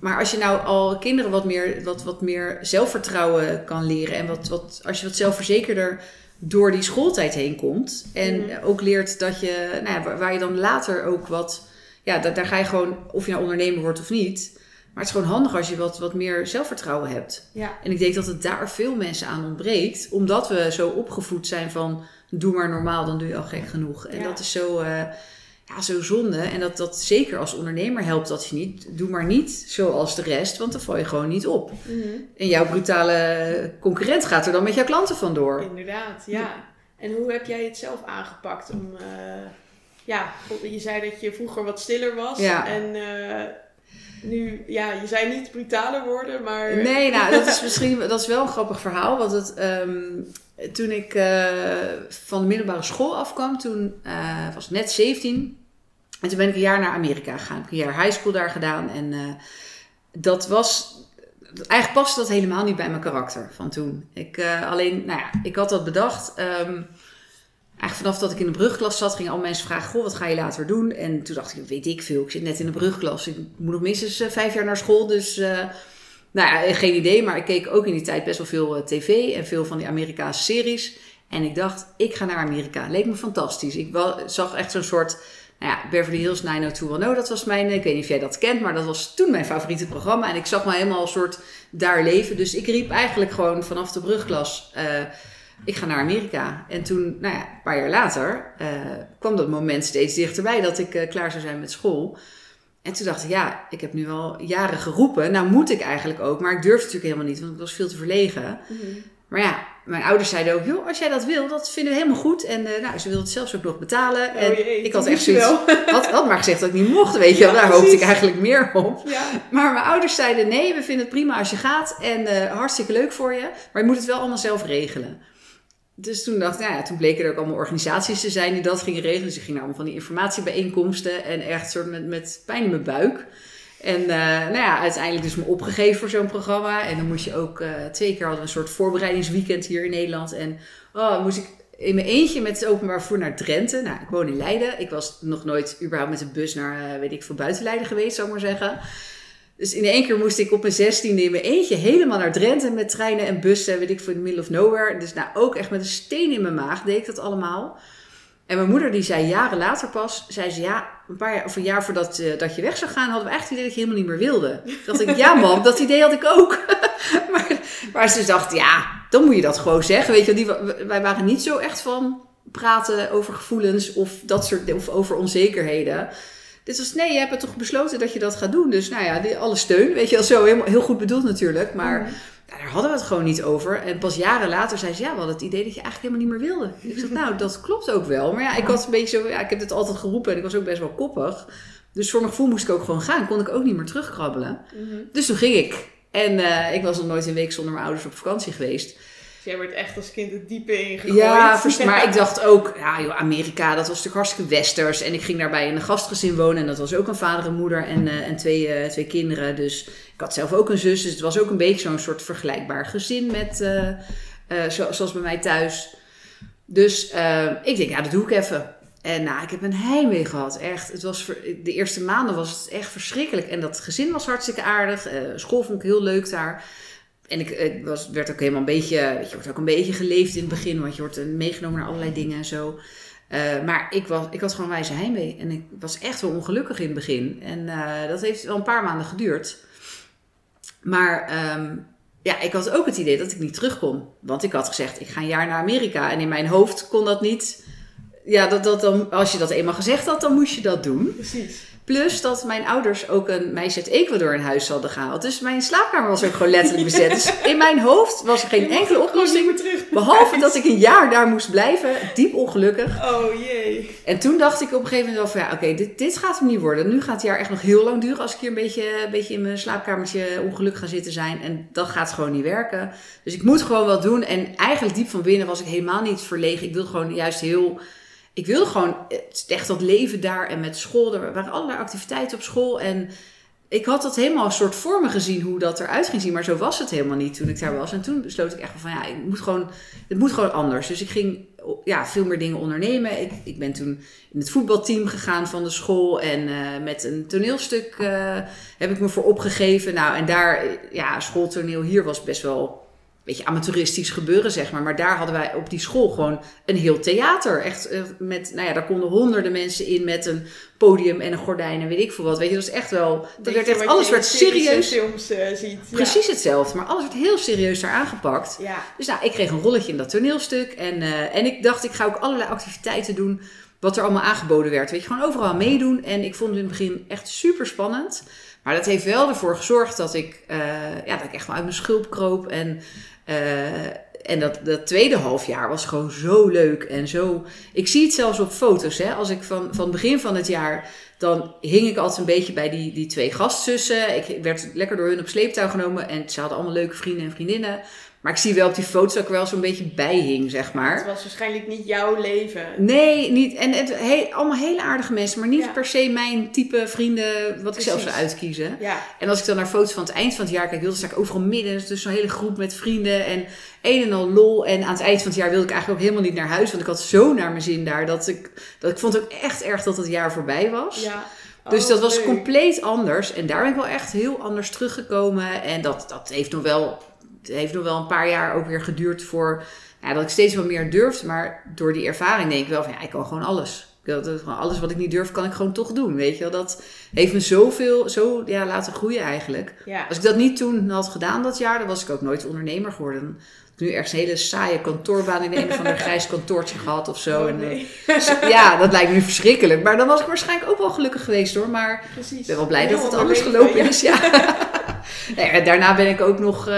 maar als je nou al kinderen wat meer, wat, wat meer zelfvertrouwen kan leren en wat, wat, als je wat zelfverzekerder door die schooltijd heen komt en Mhm. ook leert dat je, nou ja, waar, waar je dan later ook wat, ja, da- daar ga je gewoon, of je nou ondernemer wordt of niet, maar het is gewoon handig als je wat, wat meer zelfvertrouwen hebt. ja, En ik denk dat het daar veel mensen aan ontbreekt, omdat we zo opgevoed zijn van doe maar normaal, dan doe je al gek genoeg. En Ja. dat is zo, eh, ja, zo zonde. En dat, dat zeker als ondernemer helpt dat je niet. Doe maar niet zoals de rest, want dan val je gewoon niet op. Mhm. En jouw brutale concurrent gaat er dan met jouw klanten vandoor. Inderdaad, ja. En hoe heb jij het zelf aangepakt om... eh, ja, je zei dat je vroeger wat stiller was. Ja. En eh, nu, ja, je zei niet brutaler worden, maar... Nee, nou, dat is misschien dat is wel een grappig verhaal. Want het, ehm, toen ik eh, van de middelbare school afkwam, toen eh, was ik net 17. En toen ben ik een jaar naar Amerika gegaan. Ik heb een jaar high school daar gedaan. En eh, dat was. Eigenlijk paste dat helemaal niet bij mijn karakter van toen. Ik, alleen, nou ja, ik had dat bedacht. ehm, eigenlijk vanaf dat ik in de brugklas zat, gingen al mensen vragen: Goh, wat ga je later doen? En toen dacht ik: Weet ik veel. Ik zit net in de brugklas. Ik moet nog minstens eh, vijf jaar naar school. Dus. eh, nou ja, geen idee, maar ik keek ook in die tijd best wel veel eh, tv en veel van die Amerikaanse series. En ik dacht, ik ga naar Amerika. Leek me fantastisch. Ik zag echt zo'n soort, nou ja, Beverly Hills 90210, dat was mijn, ik weet niet of jij dat kent, maar dat was toen mijn favoriete programma. En ik zag me helemaal een soort daar leven. Dus ik riep eigenlijk gewoon vanaf de brugklas, ik ga naar Amerika. En toen, nou ja, een paar jaar later, eh, kwam dat moment steeds dichterbij dat ik eh, klaar zou zijn met school. En toen dacht ik, ja, ik heb nu al jaren geroepen. Nou moet ik eigenlijk ook. Maar ik durfde natuurlijk helemaal niet, want ik was veel te verlegen. Mhm. Maar ja, mijn ouders zeiden ook, joh, als jij dat wil, dat vinden we helemaal goed. En uh, nou, ze wilden het zelfs ook nog betalen. Oh, en jee, ik had echt zoiets, had, had maar gezegd dat ik niet mocht, weet je wel. Ja, Daar hoopte ik eigenlijk meer op. Ja. Maar mijn ouders zeiden, nee, we vinden het prima als je gaat. En eh, hartstikke leuk voor je. Maar je moet het wel allemaal zelf regelen. Dus toen dacht ik, nou ja, toen bleken er ook allemaal organisaties te zijn die dat gingen regelen. Dus ik ging naar allemaal van die informatiebijeenkomsten en echt soort met, met pijn in mijn buik. En eh, nou ja, uiteindelijk dus me opgegeven voor zo'n programma. En dan moest je ook, eh, twee keer hadden we een soort voorbereidingsweekend hier in Nederland. En oh, moest ik in mijn eentje met het openbaar vervoer naar Drenthe. Nou, ik woon in Leiden. Ik was nog nooit überhaupt met een bus naar, eh, weet ik veel, buiten Leiden geweest, zou ik maar zeggen. Dus in één keer moest ik op mijn zestiende in mijn eentje helemaal naar Drenthe met treinen en bussen, weet ik veel, in middle of nowhere. Dus nou, ook echt met een steen in mijn maag deed ik dat allemaal. En mijn moeder die zei jaren later pas, zei ze ja, een paar jaar of een jaar voordat eh, dat je weg zou gaan, hadden we echt het idee dat je helemaal niet meer wilde. Toen dacht ik, ja mam, dat idee had ik ook. maar, maar ze dacht, ja, dan moet je dat gewoon zeggen. Weet je, die, wij waren niet zo echt van praten over gevoelens of dat soort of over onzekerheden. Dit was, nee, je hebt toch besloten dat je dat gaat doen. Dus nou ja, die, alle steun, weet je wel, zo helemaal, heel goed bedoeld natuurlijk. Maar ja, daar hadden we het gewoon niet over. En pas jaren later zei ze, ja, we hadden het idee dat je eigenlijk helemaal niet meer wilde. Ik zeg, nou, dat klopt ook wel. Maar ja, ik was een beetje zo, ja, ik heb dit altijd geroepen en ik was ook best wel koppig. Dus voor mijn gevoel moest ik ook gewoon gaan. Kon ik ook niet meer terugkrabbelen. Mhm. Dus toen ging ik. En eh, ik was nog nooit een week zonder mijn ouders op vakantie geweest. Dus jij werd echt als kind het diepe ingegooid. Ja, maar ik dacht ook, ja joh, Amerika, dat was natuurlijk hartstikke westers. En ik ging daarbij in een gastgezin wonen. En dat was ook een vader en moeder en, eh, en twee, eh, twee kinderen. Dus ik had zelf ook een zus. Dus het was ook een beetje zo'n soort vergelijkbaar gezin met, eh, zo- zoals bij mij thuis. Dus ik denk, ja, dat doe ik even. En nou, ik heb een heimwee gehad. Echt. Het was de eerste maanden was het echt verschrikkelijk. En dat gezin was hartstikke aardig. School vond ik heel leuk daar. En ik, was, werd ook helemaal een beetje, weet je, wordt ook een beetje geleefd in het begin, want je wordt eh, meegenomen naar allerlei dingen en zo. Eh, maar ik, was, ik had gewoon wijze heimwee en ik was echt wel ongelukkig in het begin. En eh, dat heeft wel een paar maanden geduurd. Maar ehm, ja, ik had ook het idee dat ik niet terug kon. Want ik had gezegd, ik ga een jaar naar Amerika. En in mijn hoofd kon dat niet. Ja, dat, dat dan, als je dat eenmaal gezegd had, dan moest je dat doen. Precies. Plus dat mijn ouders ook een meisje uit Ecuador in huis hadden gehaald. Dus mijn slaapkamer was ook gewoon letterlijk bezet. Dus in mijn hoofd was er geen enkele oplossing. Meer terug. Behalve dat ik een jaar daar moest blijven. Diep ongelukkig. Oh jee. En toen dacht ik op een gegeven moment wel van ja, oké, dit, dit gaat hem niet worden. Nu gaat het jaar echt nog heel lang duren als ik hier een beetje, een beetje in mijn slaapkamertje ongelukkig ga zitten zijn. En dat gaat gewoon niet werken. Dus ik moet gewoon wat doen. En eigenlijk diep van binnen was ik helemaal niet verlegen. Ik wilde gewoon juist heel... Ik wilde gewoon echt dat leven daar en met school. Er waren allerlei activiteiten op school. En ik had dat helemaal een soort voor me gezien hoe dat eruit ging zien. Maar zo was het helemaal niet toen ik daar was. En toen besloot ik echt van ja, ik moet gewoon, het moet gewoon anders. Dus ik ging ja, veel meer dingen ondernemen. Ik, ik ben toen in het voetbalteam gegaan van de school. En eh, met een toneelstuk eh, heb ik me voor opgegeven. Nou, en daar, ja, schooltoneel hier was best wel beetje amateuristisch gebeuren, zeg maar. Maar daar hadden wij op die school gewoon een heel theater. Echt eh, met, nou ja, daar konden honderden mensen in met een podium en een gordijn en weet ik veel wat. Weet je, dat was echt wel, dat werd echt, alles werd serieus. films eh, ziet. Ja. Precies hetzelfde, maar alles werd heel serieus daar aangepakt. Ja. Dus nou, ik kreeg een rolletje in dat toneelstuk. En, eh, en ik dacht, ik ga ook allerlei activiteiten doen. Wat er allemaal aangeboden werd. Weet je, gewoon overal meedoen. En ik vond het in het begin echt super spannend. Maar dat heeft wel ervoor gezorgd dat ik, ja, dat ik echt wel uit mijn schulp kroop. En, en dat, dat tweede halfjaar was gewoon zo leuk. En zo. Ik zie het zelfs op foto's. Hè? Als ik van, van begin van het jaar. Dan hing ik altijd een beetje bij die, die twee gastzussen. Ik werd lekker door hun op sleeptouw genomen. En ze hadden allemaal leuke vrienden en vriendinnen. Maar ik zie wel op die foto's dat ik er wel zo'n beetje bij hing, zeg maar. Het was waarschijnlijk niet jouw leven. Nee, niet. En het, he- allemaal hele aardige mensen, maar niet Ja. per se mijn type vrienden, wat ik zelf zou uitkiezen. Ja. En als ik dan naar foto's van het eind van het jaar kijk, dan sta ik overal midden. Dus zo'n hele groep met vrienden en een en al lol. En aan het eind van het jaar wilde ik eigenlijk ook helemaal niet naar huis, want ik had zo naar mijn zin daar dat ik, dat ik vond ook echt erg dat het jaar voorbij was. ja. Dus Oh, dat was leuk. compleet anders. En daar ben ik wel echt heel anders teruggekomen. En dat, dat heeft, nog wel, het heeft nog wel een paar jaar ook weer geduurd voor ja, dat ik steeds wel meer durfde. Maar door die ervaring denk ik wel van ja, ik kan gewoon alles. Dat, dat- gewoon alles wat ik niet durf, kan ik gewoon toch doen. Weet je wel, dat heeft me zoveel, zo ja, laten groeien eigenlijk. Ja. Als ik dat niet toen had gedaan dat jaar, dan was ik ook nooit ondernemer geworden. Ik nu ergens een hele saaie kantoorbaan in een of ander grijs kantoortje gehad of zo. Oh, En, eh, nee. ja, dat lijkt me nu verschrikkelijk. Maar dan was ik waarschijnlijk ook wel gelukkig geweest hoor. Maar Precies. ik ben wel blij Een dat het ander anders gelopen is. Ja. Nou daarna ben ik ook nog, uh,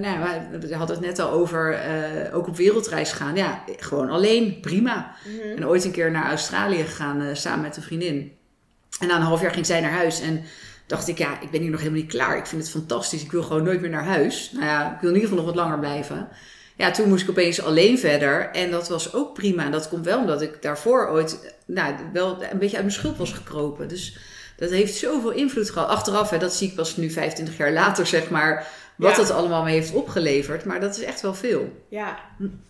nou, we hadden het net al over, uh, ook op wereldreis gaan. Ja, gewoon alleen, prima. Mhm. En ooit een keer naar Australië gegaan uh, samen met een vriendin. En na een half jaar ging zij naar huis en dacht ik, ja, ik ben hier nog helemaal niet klaar. Ik vind het fantastisch. Ik wil gewoon nooit meer naar huis. Nou ja, ik wil in ieder geval nog wat langer blijven. Ja, toen moest ik opeens alleen verder. En dat was ook prima. En dat komt wel omdat ik daarvoor ooit nou, wel een beetje uit mijn schuld was gekropen. Dus dat heeft zoveel invloed gehad. Achteraf, hè, dat zie ik pas nu 25 jaar later, zeg maar. Wat het allemaal mee heeft opgeleverd. Maar dat is echt wel veel. Ja,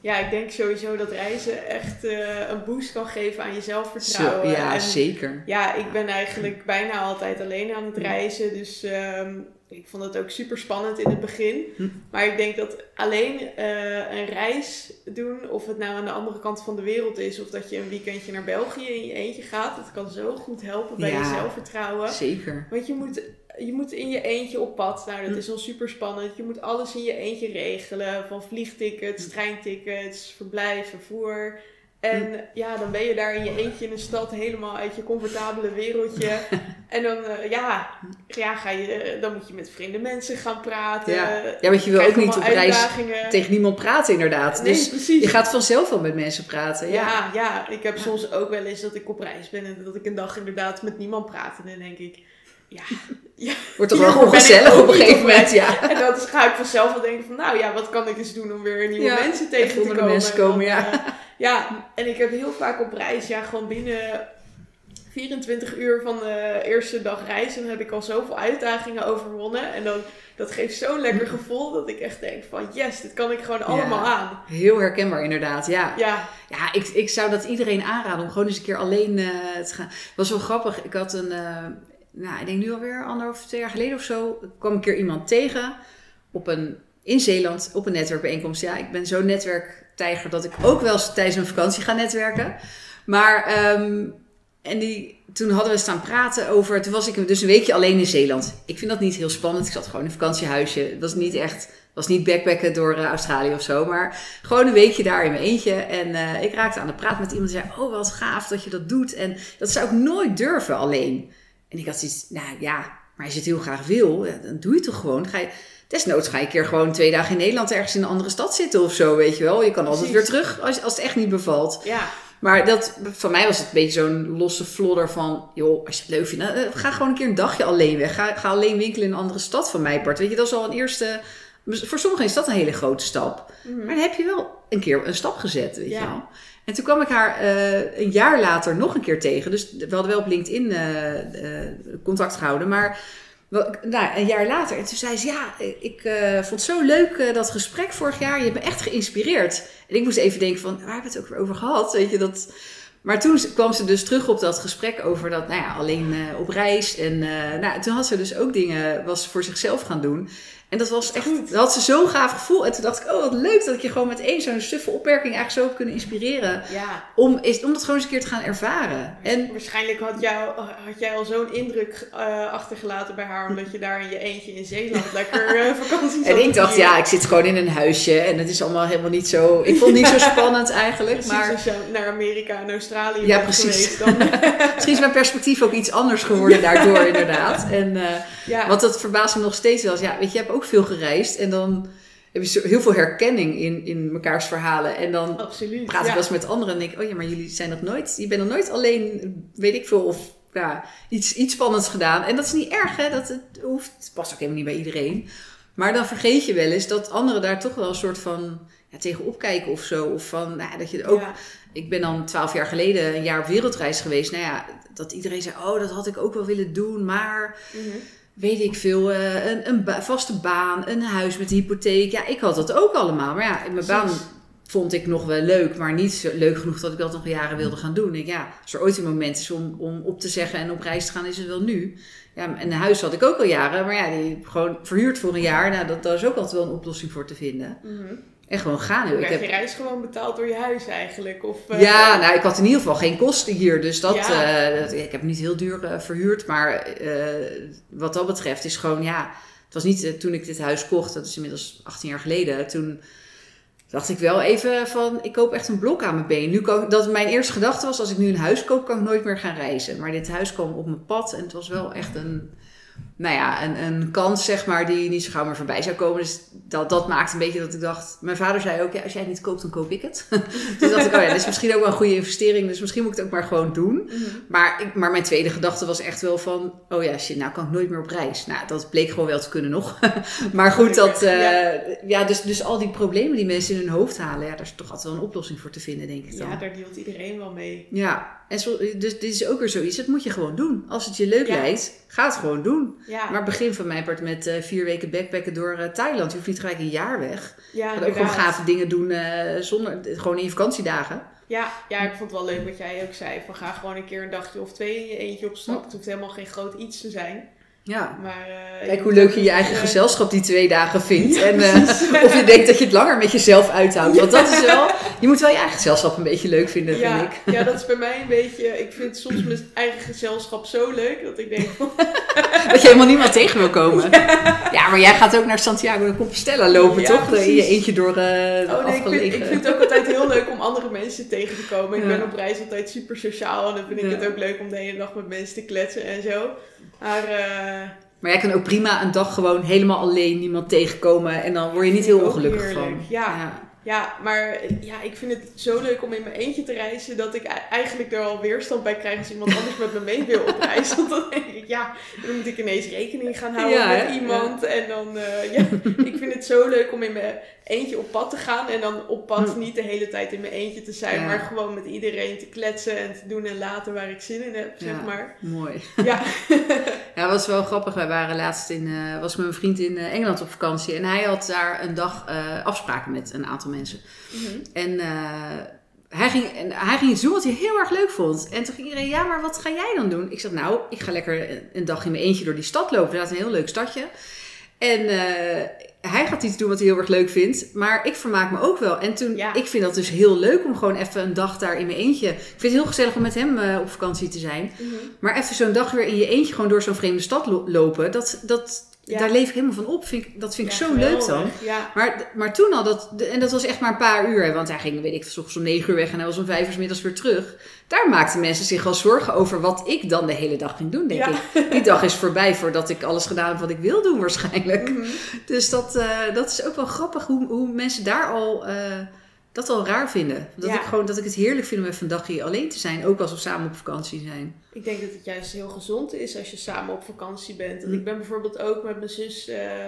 ja ik denk sowieso dat reizen echt uh, een boost kan geven aan je zelfvertrouwen. Zo, ja, zeker. Ja, ik ben eigenlijk bijna altijd alleen aan het reizen. Dus um, ik vond het ook super spannend in het begin. Hm. Maar ik denk dat alleen uh, een reis doen, of het nou aan de andere kant van de wereld is, of dat je een weekendje naar België in je eentje gaat, dat kan zo goed helpen bij je zelfvertrouwen. Zeker. Want je moet, je moet in je eentje op pad. Nou, dat hm. is al super spannend. Je moet alles in je eentje regelen: van vliegtickets, hm. treintickets, verblijf, vervoer. En ja, dan ben je daar in je eentje in een stad helemaal uit je comfortabele wereldje. en dan, uh, ja, ja ga je, dan moet je met vreemde mensen gaan praten. Ja, ja want je wil ook niet op reis tegen niemand praten inderdaad. Nee, dus precies. je gaat vanzelf wel met mensen praten. Ja, ja, ja ik heb soms ook wel eens dat ik op reis ben en dat ik een dag inderdaad met niemand praat. En dan denk ik, ja, ja. Wordt toch wel ongezellig op een gegeven moment, ja. En dan ga ik vanzelf wel denken van, nou ja, wat kan ik eens doen om weer nieuwe mensen tegen te komen. mensen komen, ja. Uh, ja, en ik heb heel vaak op reis, ja, gewoon binnen 24 uur van de eerste dag reizen heb ik al zoveel uitdagingen overwonnen. En dan, dat geeft zo'n lekker gevoel dat ik echt denk van yes, dit kan ik gewoon allemaal aan. Heel herkenbaar inderdaad, ja. Ja, ja ik, ik zou dat iedereen aanraden om gewoon eens een keer alleen uh, te gaan. Het was wel grappig, ik had een, uh, nou ik denk nu alweer anderhalf, twee jaar geleden of zo, kwam ik een keer iemand tegen op een, in Zeeland op een netwerkbijeenkomst. Ja, ik ben zo'n netwerktijger dat ik ook wel eens tijdens mijn vakantie ga netwerken. Maar... Um, en die, toen hadden we staan praten over. Toen was ik dus een weekje alleen in Zeeland. Ik vind dat niet heel spannend. Ik zat gewoon in een vakantiehuisje. Het was niet echt. was niet backpacken door uh, Australië of zo. Maar gewoon een weekje daar in mijn eentje. En uh, ik raakte aan de praat met iemand. Die zei: Oh, wat gaaf dat je dat doet. En dat zou ik nooit durven alleen. En ik had zoiets. Nou ja, maar als je het heel graag wil, dan doe je het toch gewoon. Ga je, desnoods ga je een keer gewoon twee dagen in Nederland ergens in een andere stad zitten of zo. Weet je wel. Je kan altijd weer terug als, als het echt niet bevalt. Ja. Maar dat, voor mij was het een beetje zo'n losse flodder van... joh, als je het leuk vindt, nou, eh, ga gewoon een keer een dagje alleen weg. Ga, ga alleen winkelen in een andere stad van mij part. Weet je, dat is al een eerste... Voor sommigen is dat een hele grote stap. Mhm. Maar dan heb je wel een keer een stap gezet, weet je wel. En toen kwam ik haar uh, een jaar later nog een keer tegen. Dus we hadden wel op LinkedIn uh, contact gehouden. Maar nou, een jaar later. En toen zei ze, ja, ik uh, vond zo leuk dat gesprek vorig jaar. Je hebt me echt geïnspireerd. En ik moest even denken van, waar hebben we het ook weer over gehad? Weet je, dat... Maar toen kwam ze dus terug op dat gesprek over dat, nou ja, alleen op reis. En nou, toen had ze dus ook dingen, was voor zichzelf gaan doen. En dat was echt, dat had ze zo'n gaaf gevoel. En toen dacht ik, oh wat leuk dat ik je gewoon met één zo'n suffe opmerking eigenlijk zo heb kunnen inspireren. Ja. Om, is, om dat gewoon eens een keer te gaan ervaren. En, Waarschijnlijk had, jou, had jij al zo'n indruk uh, achtergelaten bij haar, omdat je daar in je eentje in Zeeland lekker uh, vakantie En ik dacht, ja, ik zit gewoon in een huisje en het is allemaal helemaal niet zo, ik vond het niet zo spannend eigenlijk. Precies, maar als je naar Amerika en Australië ja, precies. geweest, dan... Misschien is mijn perspectief ook iets anders geworden daardoor inderdaad. En, uh, ja. Want dat verbaast me nog steeds wel. Ja, weet je, je hebt ook veel gereisd en dan heb je heel veel herkenning in, in mekaars verhalen. En dan Absoluut, praat ik wel eens met anderen en denk ik, oh ja, maar jullie zijn nog nooit, je bent nog nooit alleen, weet ik veel, of ja, iets, iets spannends gedaan. En dat is niet erg, hè? Dat het hoeft, het past ook helemaal niet bij iedereen. Maar dan vergeet je wel eens dat anderen daar toch wel een soort van ja, tegen opkijken of zo. Of van, nou, dat je ook... Ik ben dan twaalf jaar geleden een jaar op wereldreis geweest. Nou ja, dat iedereen zei, oh, dat had ik ook wel willen doen, maar... Mhm weet ik veel, uh, een, een vaste baan, een huis met een hypotheek. Ja, ik had dat ook allemaal. Maar ja, mijn baan vond ik nog wel leuk, maar niet zo leuk genoeg dat ik dat nog jaren wilde gaan doen. Ik, ja, als er ooit een moment is om, om op te zeggen en op reis te gaan, is het wel nu. Ja, en een huis had ik ook al jaren, maar ja, die gewoon verhuurd voor een jaar. Nou, dat, daar is ook altijd wel een oplossing voor te vinden. Mm en gewoon gaan. Ik heb je reis gewoon betaald door je huis eigenlijk? Of, uh... Ja, nou, ik had in ieder geval geen kosten hier. Dus dat, uh, dat ik heb niet heel duur uh, verhuurd. Maar wat dat betreft is gewoon, ja... Het was niet toen ik dit huis kocht, dat is inmiddels 18 jaar geleden. Toen dacht ik wel even van, ik koop echt een blok aan mijn been. Nu kan, dat mijn eerste gedachte was, als ik nu een huis koop, kan ik nooit meer gaan reizen. Maar dit huis kwam op mijn pad en het was wel echt een nou ja, een, een kans, zeg maar, die niet zo gauw meer voorbij zou komen. Dus dat, dat maakte een beetje dat ik dacht... Mijn vader zei ook, ja, als jij het niet koopt, dan koop ik het. dus dacht ik, oh ja, dat is misschien ook wel een goede investering. Dus misschien moet ik het ook maar gewoon doen. Mhm. Maar, ik, maar mijn tweede gedachte was echt wel van... Oh ja, shit, nou kan ik nooit meer op reis. Nou, dat bleek gewoon wel te kunnen nog. maar goed, dat, eh, Ja. ja, dus, dus al die problemen die mensen in hun hoofd halen... Ja, daar is toch altijd wel een oplossing voor te vinden, denk ik dan. Ja, daar deelt iedereen wel mee. Ja, en zo, dus dit is ook weer zoiets. Dat moet je gewoon doen. Als het je leuk Ja. lijkt, ga het gewoon doen. Ja, Maar begin van mijn part met eh, vier weken backpacken door eh, Thailand. Je hoeft niet gelijk een jaar weg. ja, Je kan ook gewoon gave dingen doen eh, zonder, gewoon in je vakantiedagen. Ja, ja, ik vond het wel leuk wat jij ook zei. Van ga gewoon een keer een dagje of twee in je eentje op stap. Het hoeft helemaal geen groot iets te zijn. Ja. Maar, eh, Kijk hoe leuk je je eigen eh, gezelschap die twee dagen vindt. Ja, en eh, precies. of je denkt dat je het langer met jezelf uithoudt. Want dat is wel... Je moet wel je eigen gezelschap een beetje leuk vinden, ja, vind ik. ja, dat is bij mij een beetje... Ik vind soms mijn eigen gezelschap zo leuk dat ik denk. Dat je helemaal niemand tegen wil komen. Ja, maar jij gaat ook naar Santiago de Compostela lopen, toch? In je precies. eentje door Oh nee, ik vind, afgelegen... ik vind het ook altijd heel leuk om andere mensen tegen te komen. Ik ben op reis altijd super sociaal en dan vind ik het ook leuk om de hele dag met mensen te kletsen en zo. Maar eh, Maar jij kan ook prima een dag gewoon helemaal alleen niemand tegenkomen. En dan word je niet heel ongelukkig heerlijk. van. Ja. ja, maar ja, ik vind het zo leuk om in mijn eentje te reizen dat ik eigenlijk er al weerstand bij krijg als iemand anders met me mee wil op reis. Want dan denk ik, ja, dan moet ik ineens rekening gaan houden Ja, met hè? iemand. En dan, eh, ja, ik vind het zo leuk om in mijn eentje op pad te gaan. En dan op pad Hm. niet de hele tijd in mijn eentje te zijn, Ja. maar gewoon met iedereen te kletsen en te doen en laten waar ik zin in heb, zeg Ja. maar. Mooi. Ja, Ja, dat was wel grappig. Wij waren laatst in, eh, was met mijn vriend in eh, Engeland op vakantie. En hij had daar een dag eh, afspraken met een aantal mensen. Mhm. En hij, ging, en hij ging iets doen wat hij heel erg leuk vond. En toen ging iedereen, ja, maar wat ga jij dan doen? Ik zeg, nou, ik ga lekker een- een dag in mijn eentje door die stad lopen. Dat is een heel leuk stadje. En eh, hij gaat iets doen wat hij heel erg leuk vindt. Maar ik vermaak me ook wel. En toen, Ja. ik vind dat dus heel leuk om gewoon even een dag daar in mijn eentje. Ik vind het heel gezellig om met hem eh, op vakantie te zijn. Mhm. Maar even zo'n dag weer in je eentje gewoon door zo'n vreemde stad lo- lopen. Dat, dat, Ja. Daar leef ik helemaal van op. Vind ik, dat vind ik Ja, zo leuk dan. Ja. Maar, maar toen al, dat, en dat was echt maar een paar uur. hè, Want hij ging, weet ik, s ochtends om negen uur weg en hij was om vijf uur middags weer terug. Daar maakten mensen zich wel zorgen over wat ik dan de hele dag ging doen, denk ik. Die dag is voorbij voordat ik alles gedaan heb wat ik wil doen waarschijnlijk. Mhm. Dus dat, eh, dat is ook wel grappig hoe, hoe mensen daar al eh, dat al raar vinden. Dat, Ja. ik gewoon, dat ik het heerlijk vind om even een dagje alleen te zijn. Ook als we samen op vakantie zijn. Ik denk dat het juist heel gezond is als je samen op vakantie bent. Want Mm. ik ben bijvoorbeeld ook met mijn zus, eh,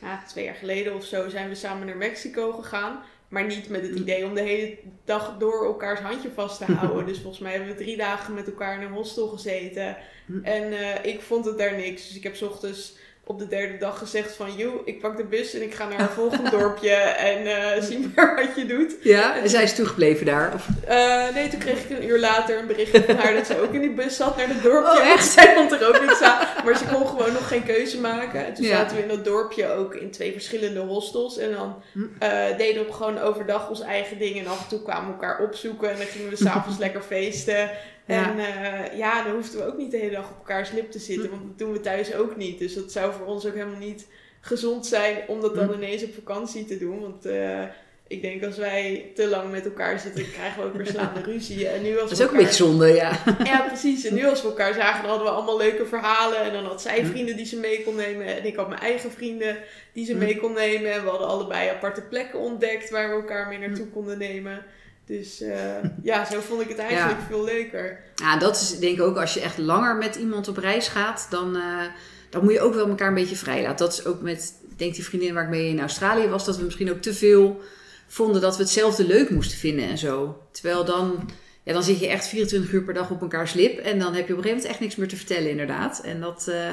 ja, twee jaar geleden of zo, zijn we samen naar Mexico gegaan. Maar niet met het Mm. idee om de hele dag door elkaars handje vast te houden. dus volgens mij hebben we drie dagen met elkaar in een hostel gezeten. Mm. En eh, ik vond het daar niks. Dus ik heb 's ochtends op de derde dag gezegd van... Joe, ik pak de bus en ik ga naar een volgend dorpje. En eh, zie maar wat je doet. Ja, en zij is toegebleven daar. Of, Eh, nee, toen kreeg ik een uur later een berichtje van haar dat ze ook in die bus zat naar het dorpje. Oh, echt? Zij vond er ook niks aan. Maar ze kon gewoon nog geen keuze maken. En toen Ja. zaten we in dat dorpje ook in twee verschillende hostels. En dan Hm. eh, deden we gewoon overdag ons eigen ding. En af en toe kwamen we elkaar opzoeken. En dan gingen we s'avonds lekker feesten. En eh, ja, dan hoefden we ook niet de hele dag op elkaars lip te zitten. Hm. Want dat doen we thuis ook niet. Dus dat zou voor ons ook helemaal niet gezond zijn om dat dan Hm. ineens op vakantie te doen. Want eh, ik denk als wij te lang met elkaar zitten, krijgen we ook weer slaande ruzie. En nu als dat is ook een beetje zonde, ja. Ja, precies. En nu als we elkaar zagen, dan hadden we allemaal leuke verhalen. En dan had zij Hm. vrienden die ze mee kon nemen. En ik had mijn eigen vrienden die ze mee kon nemen. En we hadden allebei aparte plekken ontdekt waar we elkaar mee naartoe konden nemen. Dus eh, ja, zo vond ik het eigenlijk veel leuker. Ja, dat is denk ik ook als je echt langer met iemand op reis gaat, dan, eh, dan moet je ook wel elkaar een beetje vrij laten. Dat is ook met, ik denk die vriendin waar ik mee in Australië was, dat we misschien ook te veel vonden dat we hetzelfde leuk moesten vinden en zo. Terwijl dan, ja, dan zit je echt 24 uur per dag op elkaars lip en dan heb je op een gegeven moment echt niks meer te vertellen inderdaad. En dat, eh,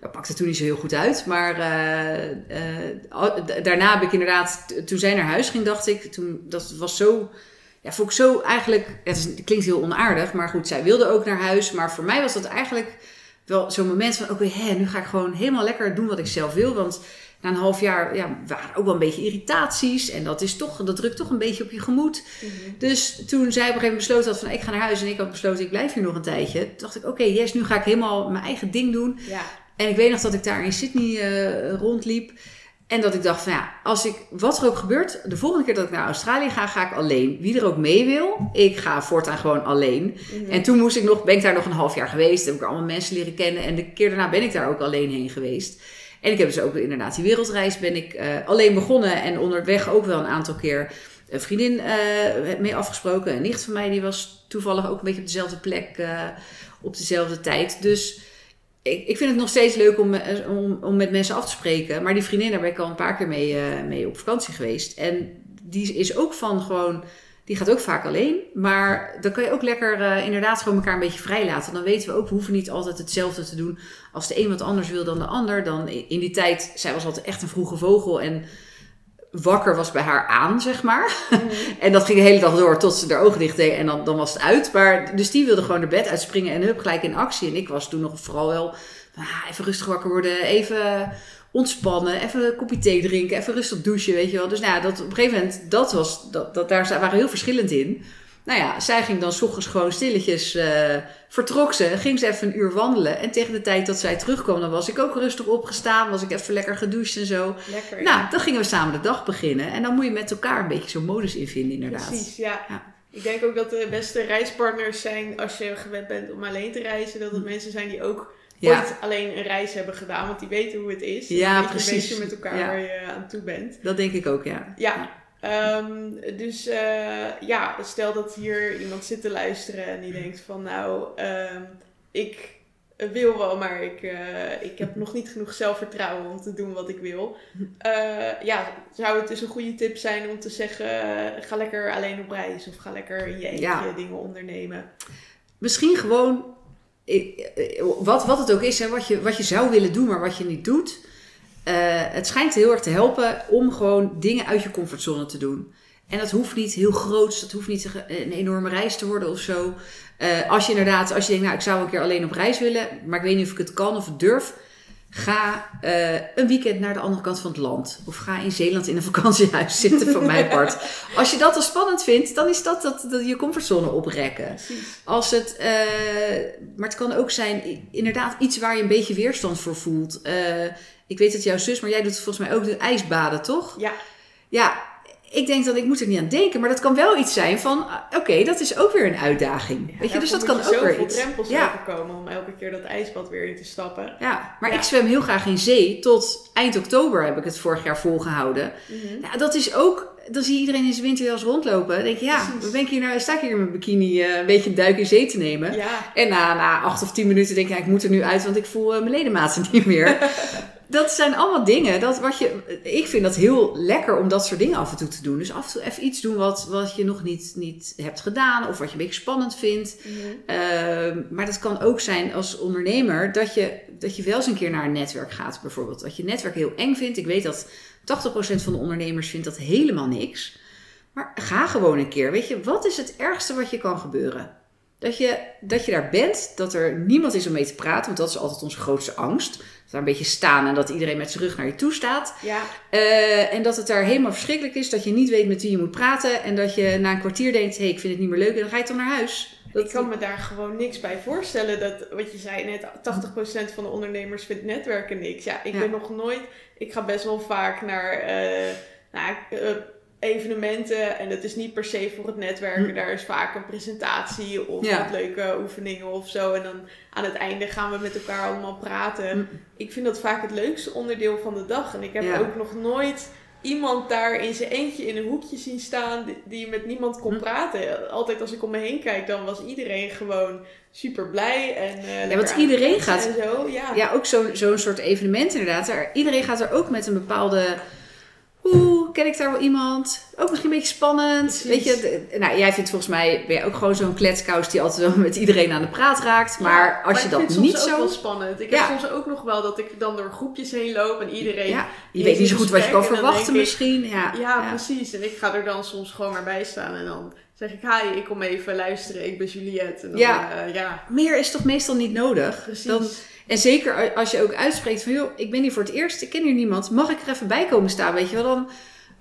dat pakte toen niet zo heel goed uit. Maar daarna heb ik inderdaad, toen zij naar huis ging, dacht ik, toen, dat was zo, ja, vond ik zo eigenlijk, het, is, het klinkt heel onaardig, maar goed, zij wilde ook naar huis. Maar voor mij was dat eigenlijk wel zo'n moment van, oké, nu ga ik gewoon helemaal lekker doen wat ik zelf wil. Want na een half jaar ja, waren ook wel een beetje irritaties en dat, is toch, dat drukt toch een beetje op je gemoed. Mhm. Dus toen zij op een gegeven moment besloten had van ik ga naar huis en ik had besloten ik blijf hier nog een tijdje. Toen dacht ik oké yes, nu ga ik helemaal mijn eigen ding doen. Ja. En ik weet nog dat ik daar in Sydney eh, rondliep. En dat ik dacht van ja, als ik, wat er ook gebeurt, de volgende keer dat ik naar Australië ga, ga ik alleen. Wie er ook mee wil, ik ga voortaan gewoon alleen. Mhm. En toen moest ik nog, ben ik daar nog een half jaar geweest. Heb ik er allemaal mensen leren kennen. En de keer daarna ben ik daar ook alleen heen geweest. En ik heb dus ook inderdaad die wereldreis ben ik eh, alleen begonnen. En onderweg ook wel een aantal keer een vriendin eh, mee afgesproken. Een nicht van mij die was toevallig ook een beetje op dezelfde plek eh, op dezelfde tijd. Dus ik, ik vind het nog steeds leuk om, eh, om, om met mensen af te spreken. Maar die vriendin, daar ben ik al een paar keer mee, eh, mee op vakantie geweest. En die is ook van gewoon... Die gaat ook vaak alleen. Maar dan kan je ook lekker eh, inderdaad gewoon elkaar een beetje vrij laten. Dan weten we ook, we hoeven niet altijd hetzelfde te doen. Als de een wat anders wil dan de ander. Dan in die tijd, zij was altijd echt een vroege vogel. En wakker was bij haar aan, zeg maar. En dat ging de hele dag door tot ze haar ogen dicht deed en dan, dan was het uit. Maar, dus die wilde gewoon de bed uitspringen en hup, gelijk in actie. En ik was toen nog vooral wel ah, even rustig wakker worden, even ontspannen, even een kopje thee drinken, even rustig douchen, weet je wel. Dus nou ja, dat, op een gegeven moment, dat was, dat, dat, daar waren we heel verschillend in. Nou ja, zij ging dan s ochtends gewoon stilletjes, eh, vertrok ze, ging ze even een uur wandelen. En tegen de tijd dat zij terugkwam, dan was ik ook rustig opgestaan, was ik even lekker gedoucht en zo. Lekker. Nou, ja. dan gingen we samen de dag beginnen. En dan moet je met elkaar een beetje zo'n modus invinden, inderdaad. Precies, ja. Ja. Ik denk ook dat de beste reispartners zijn als je gewend bent om alleen te reizen. Dat het mensen zijn die ook. Ja. ooit alleen een reis hebben gedaan. Want die weten hoe het is. Ja, en precies. een beetje met elkaar waar je aan toe bent. Dat denk ik ook, ja. Ja, ehm, dus eh, ja, stel dat hier iemand zit te luisteren en die denkt van nou, ehm, ik wil wel, maar ik, eh, ik heb nog niet genoeg zelfvertrouwen om te doen wat ik wil. Eh, ja, zou het dus een goede tip zijn om te zeggen, ga lekker alleen op reis of ga lekker in je eentje Ja. dingen ondernemen. Misschien gewoon, wat, wat het ook is, hè, wat, je, wat je zou willen doen, maar wat je niet doet. Eh, het schijnt heel erg te helpen om gewoon dingen uit je comfortzone te doen. En dat hoeft niet heel groot, dat hoeft niet een enorme reis te worden of zo. Eh, als je inderdaad, als je denkt, nou ik zou een keer alleen op reis willen, maar ik weet niet of ik het kan of het durf. Ga eh, een weekend naar de andere kant van het land. Of ga in Zeeland in een vakantiehuis zitten van mijn part. Als je dat al spannend vindt, dan is dat, dat, dat je comfortzone oprekken. Als het, maar het kan ook zijn, inderdaad, iets waar je een beetje weerstand voor voelt. Ik weet dat jouw zus, maar jij doet volgens mij ook de ijsbaden, toch? Ja, Ja, ik denk dat ik moet er niet aan denken, maar dat kan wel iets zijn van, ah, oké, dat is ook weer een uitdaging. weet je, dus dat kan ook weer iets. drempels Ja. overkomen om elke keer dat ijsbad weer in te stappen. Ja, maar Ja. ik zwem heel graag in zee. Tot eind oktober heb ik het vorig jaar volgehouden. Mhm. Ja, dat is ook. Dan zie je iedereen in zijn winterjas rondlopen. Dan denk je, ja, Precies. ben ik hier nou, sta ik hier in mijn bikini eh, een beetje een duik in zee te nemen. Ja, En na, na acht of tien minuten denk ik, ja, ik moet er nu uit, want ik voel eh, mijn ledematen niet meer. Dat zijn allemaal dingen. Dat wat je, ik vind dat heel lekker om dat soort dingen af en toe te doen. Dus af en toe even iets doen wat, wat je nog niet, niet hebt gedaan. Of wat je een beetje spannend vindt. Mhm. Ehm, maar dat kan ook zijn als ondernemer dat je, dat je wel eens een keer naar een netwerk gaat, bijvoorbeeld. Dat je netwerk heel eng vindt. Ik weet dat 80% van de ondernemers vindt dat helemaal niks. Maar ga gewoon een keer. Weet je, wat is het ergste wat je kan gebeuren? Dat je, dat je daar bent, dat er niemand is om mee te praten, want dat is altijd onze grootste angst. Dat daar een beetje staan en dat iedereen met zijn rug naar je toe staat. ja, Eh, en dat het daar helemaal verschrikkelijk is, dat je niet weet met wie je moet praten. En dat je na een kwartier denkt, hé, hey, ik vind het niet meer leuk en dan ga je toch naar huis. Dat, ik kan me daar gewoon niks bij voorstellen. Dat, wat je zei net, 80% van de ondernemers vindt netwerken niks. Ja, ik Ja. ben nog nooit... Ik ga best wel vaak naar, eh, naar eh, evenementen. En dat is niet per se voor het netwerken. Hm. Daar is vaak een presentatie of Ja. wat leuke oefeningen of zo. En dan aan het einde gaan we met elkaar allemaal praten. Hm. Ik vind dat vaak het leukste onderdeel van de dag. En ik heb Ja. ook nog nooit iemand daar in zijn eentje in een hoekje zien staan die, met niemand kon Hm. praten. Altijd als ik om me heen kijk, dan was iedereen gewoon super blij. En, eh, lekker want iedereen gaat- En zo, ja. Ja, ook zo'n zo'n soort evenement inderdaad. Er, iedereen gaat er ook met een bepaalde... Oeh, ken ik daar wel iemand? Ook misschien een beetje spannend. Precies. Weet je, nou, jij vindt volgens mij... Ben je ook gewoon zo'n kletskous die altijd wel met iedereen aan de praat raakt. Maar Ja, als je ik dat niet soms ook zo... wel spannend. Ik Ja. heb soms ook nog wel dat ik dan door groepjes heen loop en iedereen... Ja, je weet niet zo goed wat je kan verwachten ik, misschien. Ja, Ja, precies. En ik ga er dan soms gewoon maar bij staan en dan zeg ik... Hi, ik kom even luisteren, ik ben Juliette. En dan, Ja. eh, ja, Meer is toch meestal niet nodig? precies. Dan, en zeker als je ook uitspreekt van... joh, ik ben hier voor het eerst, ik ken hier niemand. Mag ik er even bij komen staan? Weet je wel, dan...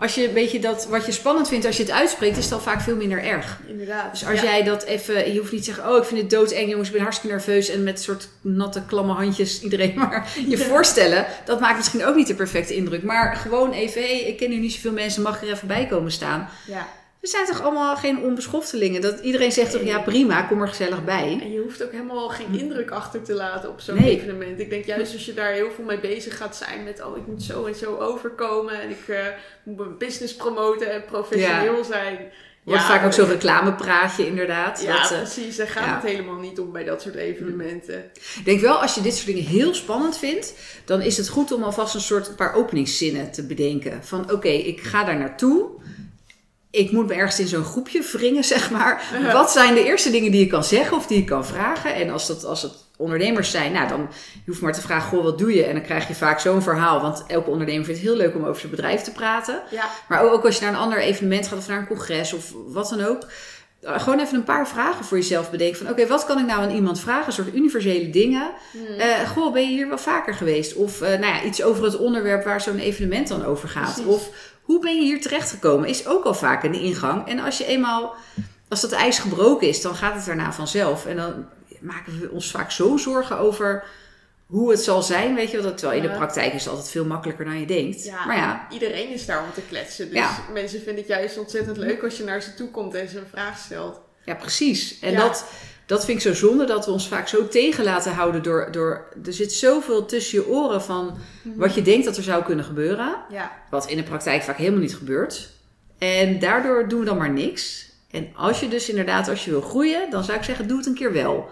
als je een beetje dat wat je spannend vindt, als je het uitspreekt, is het al vaak veel minder erg. Inderdaad. Dus als Ja. jij dat even, je hoeft niet te zeggen, oh ik vind het doodeng jongens, ik ben hartstikke nerveus en met soort natte klamme handjes iedereen maar je Ja. voorstellen. Dat maakt misschien ook niet de perfecte indruk. Maar gewoon even, hé, ik ken nu niet zoveel mensen, mag ik er even bij komen staan? Ja. We zijn toch allemaal geen onbeschoftelingen? Dat iedereen zegt toch, ja prima, kom er gezellig bij. En je hoeft ook helemaal geen indruk achter te laten op zo'n Nee. evenement. Ik denk juist als je daar heel veel mee bezig gaat zijn met, oh ik moet zo en zo overkomen en ik eh, moet mijn business promoten en professioneel zijn. Wordt vaak ook zo'n reclamepraatje inderdaad. Ja, Dat, eh, precies. Daar gaat ja. het helemaal niet om bij dat soort evenementen. Ik denk wel, als je dit soort dingen heel spannend vindt, dan is het goed om alvast een soort een paar openingszinnen te bedenken. Van oké, ik ga daar naartoe. Ik moet me ergens in zo'n groepje wringen, zeg maar. Wat zijn de eerste dingen die je kan zeggen of die je kan vragen? En als, dat, als het ondernemers zijn, nou dan je hoeft maar te vragen, goh, wat doe je? En dan krijg je vaak zo'n verhaal. Want elke ondernemer vindt het heel leuk om over zijn bedrijf te praten. Ja, Maar ook als je naar een ander evenement gaat of naar een congres of wat dan ook. eh, Gewoon even een paar vragen voor jezelf bedenken. Van oké, wat kan ik nou aan iemand vragen? Een soort universele dingen. Hmm. Eh, goh, ben je hier wel vaker geweest? Of eh, nou ja, iets over het onderwerp waar zo'n evenement dan over gaat. Precies. Of hoe ben je hier terechtgekomen? Is ook al vaak een ingang. En als je eenmaal, als dat ijs gebroken is, dan gaat het daarna vanzelf. En dan maken we ons vaak zo zorgen over hoe het zal zijn. Weet je wel, terwijl in de praktijk is het altijd veel makkelijker dan je denkt. ja, Maar ja, iedereen is daar om te kletsen. Dus Ja. mensen vinden het juist ontzettend leuk als je naar ze toe komt en ze een vraag stelt. Ja, precies. En Ja. dat, dat vind ik zo zonde dat we ons vaak zo tegen laten houden door, door. Er zit zoveel tussen je oren van wat je denkt dat er zou kunnen gebeuren. Ja, Wat in de praktijk vaak helemaal niet gebeurt. En daardoor doen we dan maar niks. En als je dus inderdaad, als je wil groeien, dan zou ik zeggen, doe het een keer wel.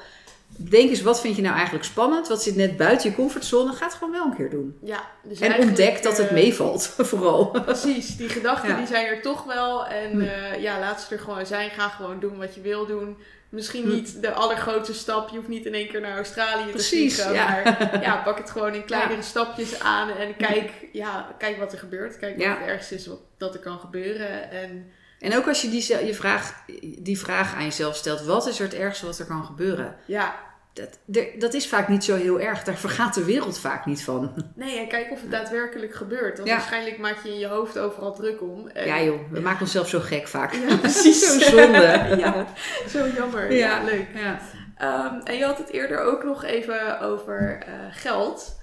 Denk eens, wat vind je nou eigenlijk spannend? Wat zit net buiten je comfortzone? Ga het gewoon wel een keer doen. ja. Dus En ontdek dat het eh, meevalt, vooral. Precies, die gedachten Ja. die zijn er toch wel. En eh, ja, laat ze er gewoon zijn. Ga gewoon doen wat je wil doen. Misschien Hm. niet de allergrootste stap. Je hoeft niet in één keer naar Australië Precies, te vliegen. ja. Maar ja, pak het gewoon in kleinere stapjes aan. En kijk, ja, kijk wat er gebeurt. Kijk wat het ergste is wat, dat er kan gebeuren. En En ook als je die, je vraag, die vraag aan jezelf stelt, wat is er het ergste wat er kan gebeuren? ja, Dat, dat is vaak niet zo heel erg. Daar vergaat de wereld vaak niet van. nee, en kijk of het daadwerkelijk gebeurt. Want Ja. waarschijnlijk maak je in je hoofd overal druk om. En- Ja joh, we maken onszelf zo gek vaak. Ja, precies. Zo zonde. ja, zo jammer. Ja, leuk. Ja. Ehm, en je had het eerder ook nog even over eh, geld.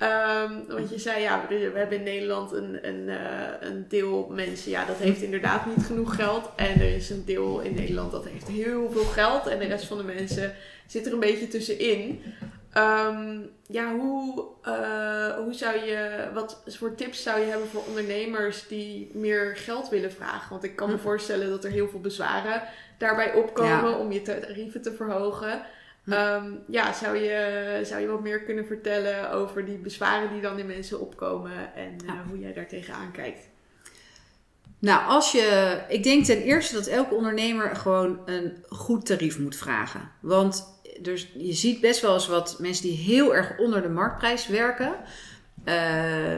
Ehm, want je zei, ja, we, we hebben in Nederland een, een, eh, een deel mensen, ja, dat heeft inderdaad niet genoeg geld. En er is een deel in Nederland dat heeft heel veel geld. En de rest van de mensen zit er een beetje tussenin. Ehm, ja, hoe, eh, hoe zou je, wat voor tips zou je hebben voor ondernemers die meer geld willen vragen? Want ik kan me Hm. voorstellen dat er heel veel bezwaren daarbij opkomen Ja. om je tarieven te verhogen. Hm. Ehm, ja, zou je, zou je wat meer kunnen vertellen over die bezwaren die dan in mensen opkomen en eh, Ja. hoe jij daar tegenaan kijkt? Nou, als je. Ik denk ten eerste dat elke ondernemer gewoon een goed tarief moet vragen. Want dus, je ziet best wel eens wat mensen die heel erg onder de marktprijs werken. Eh,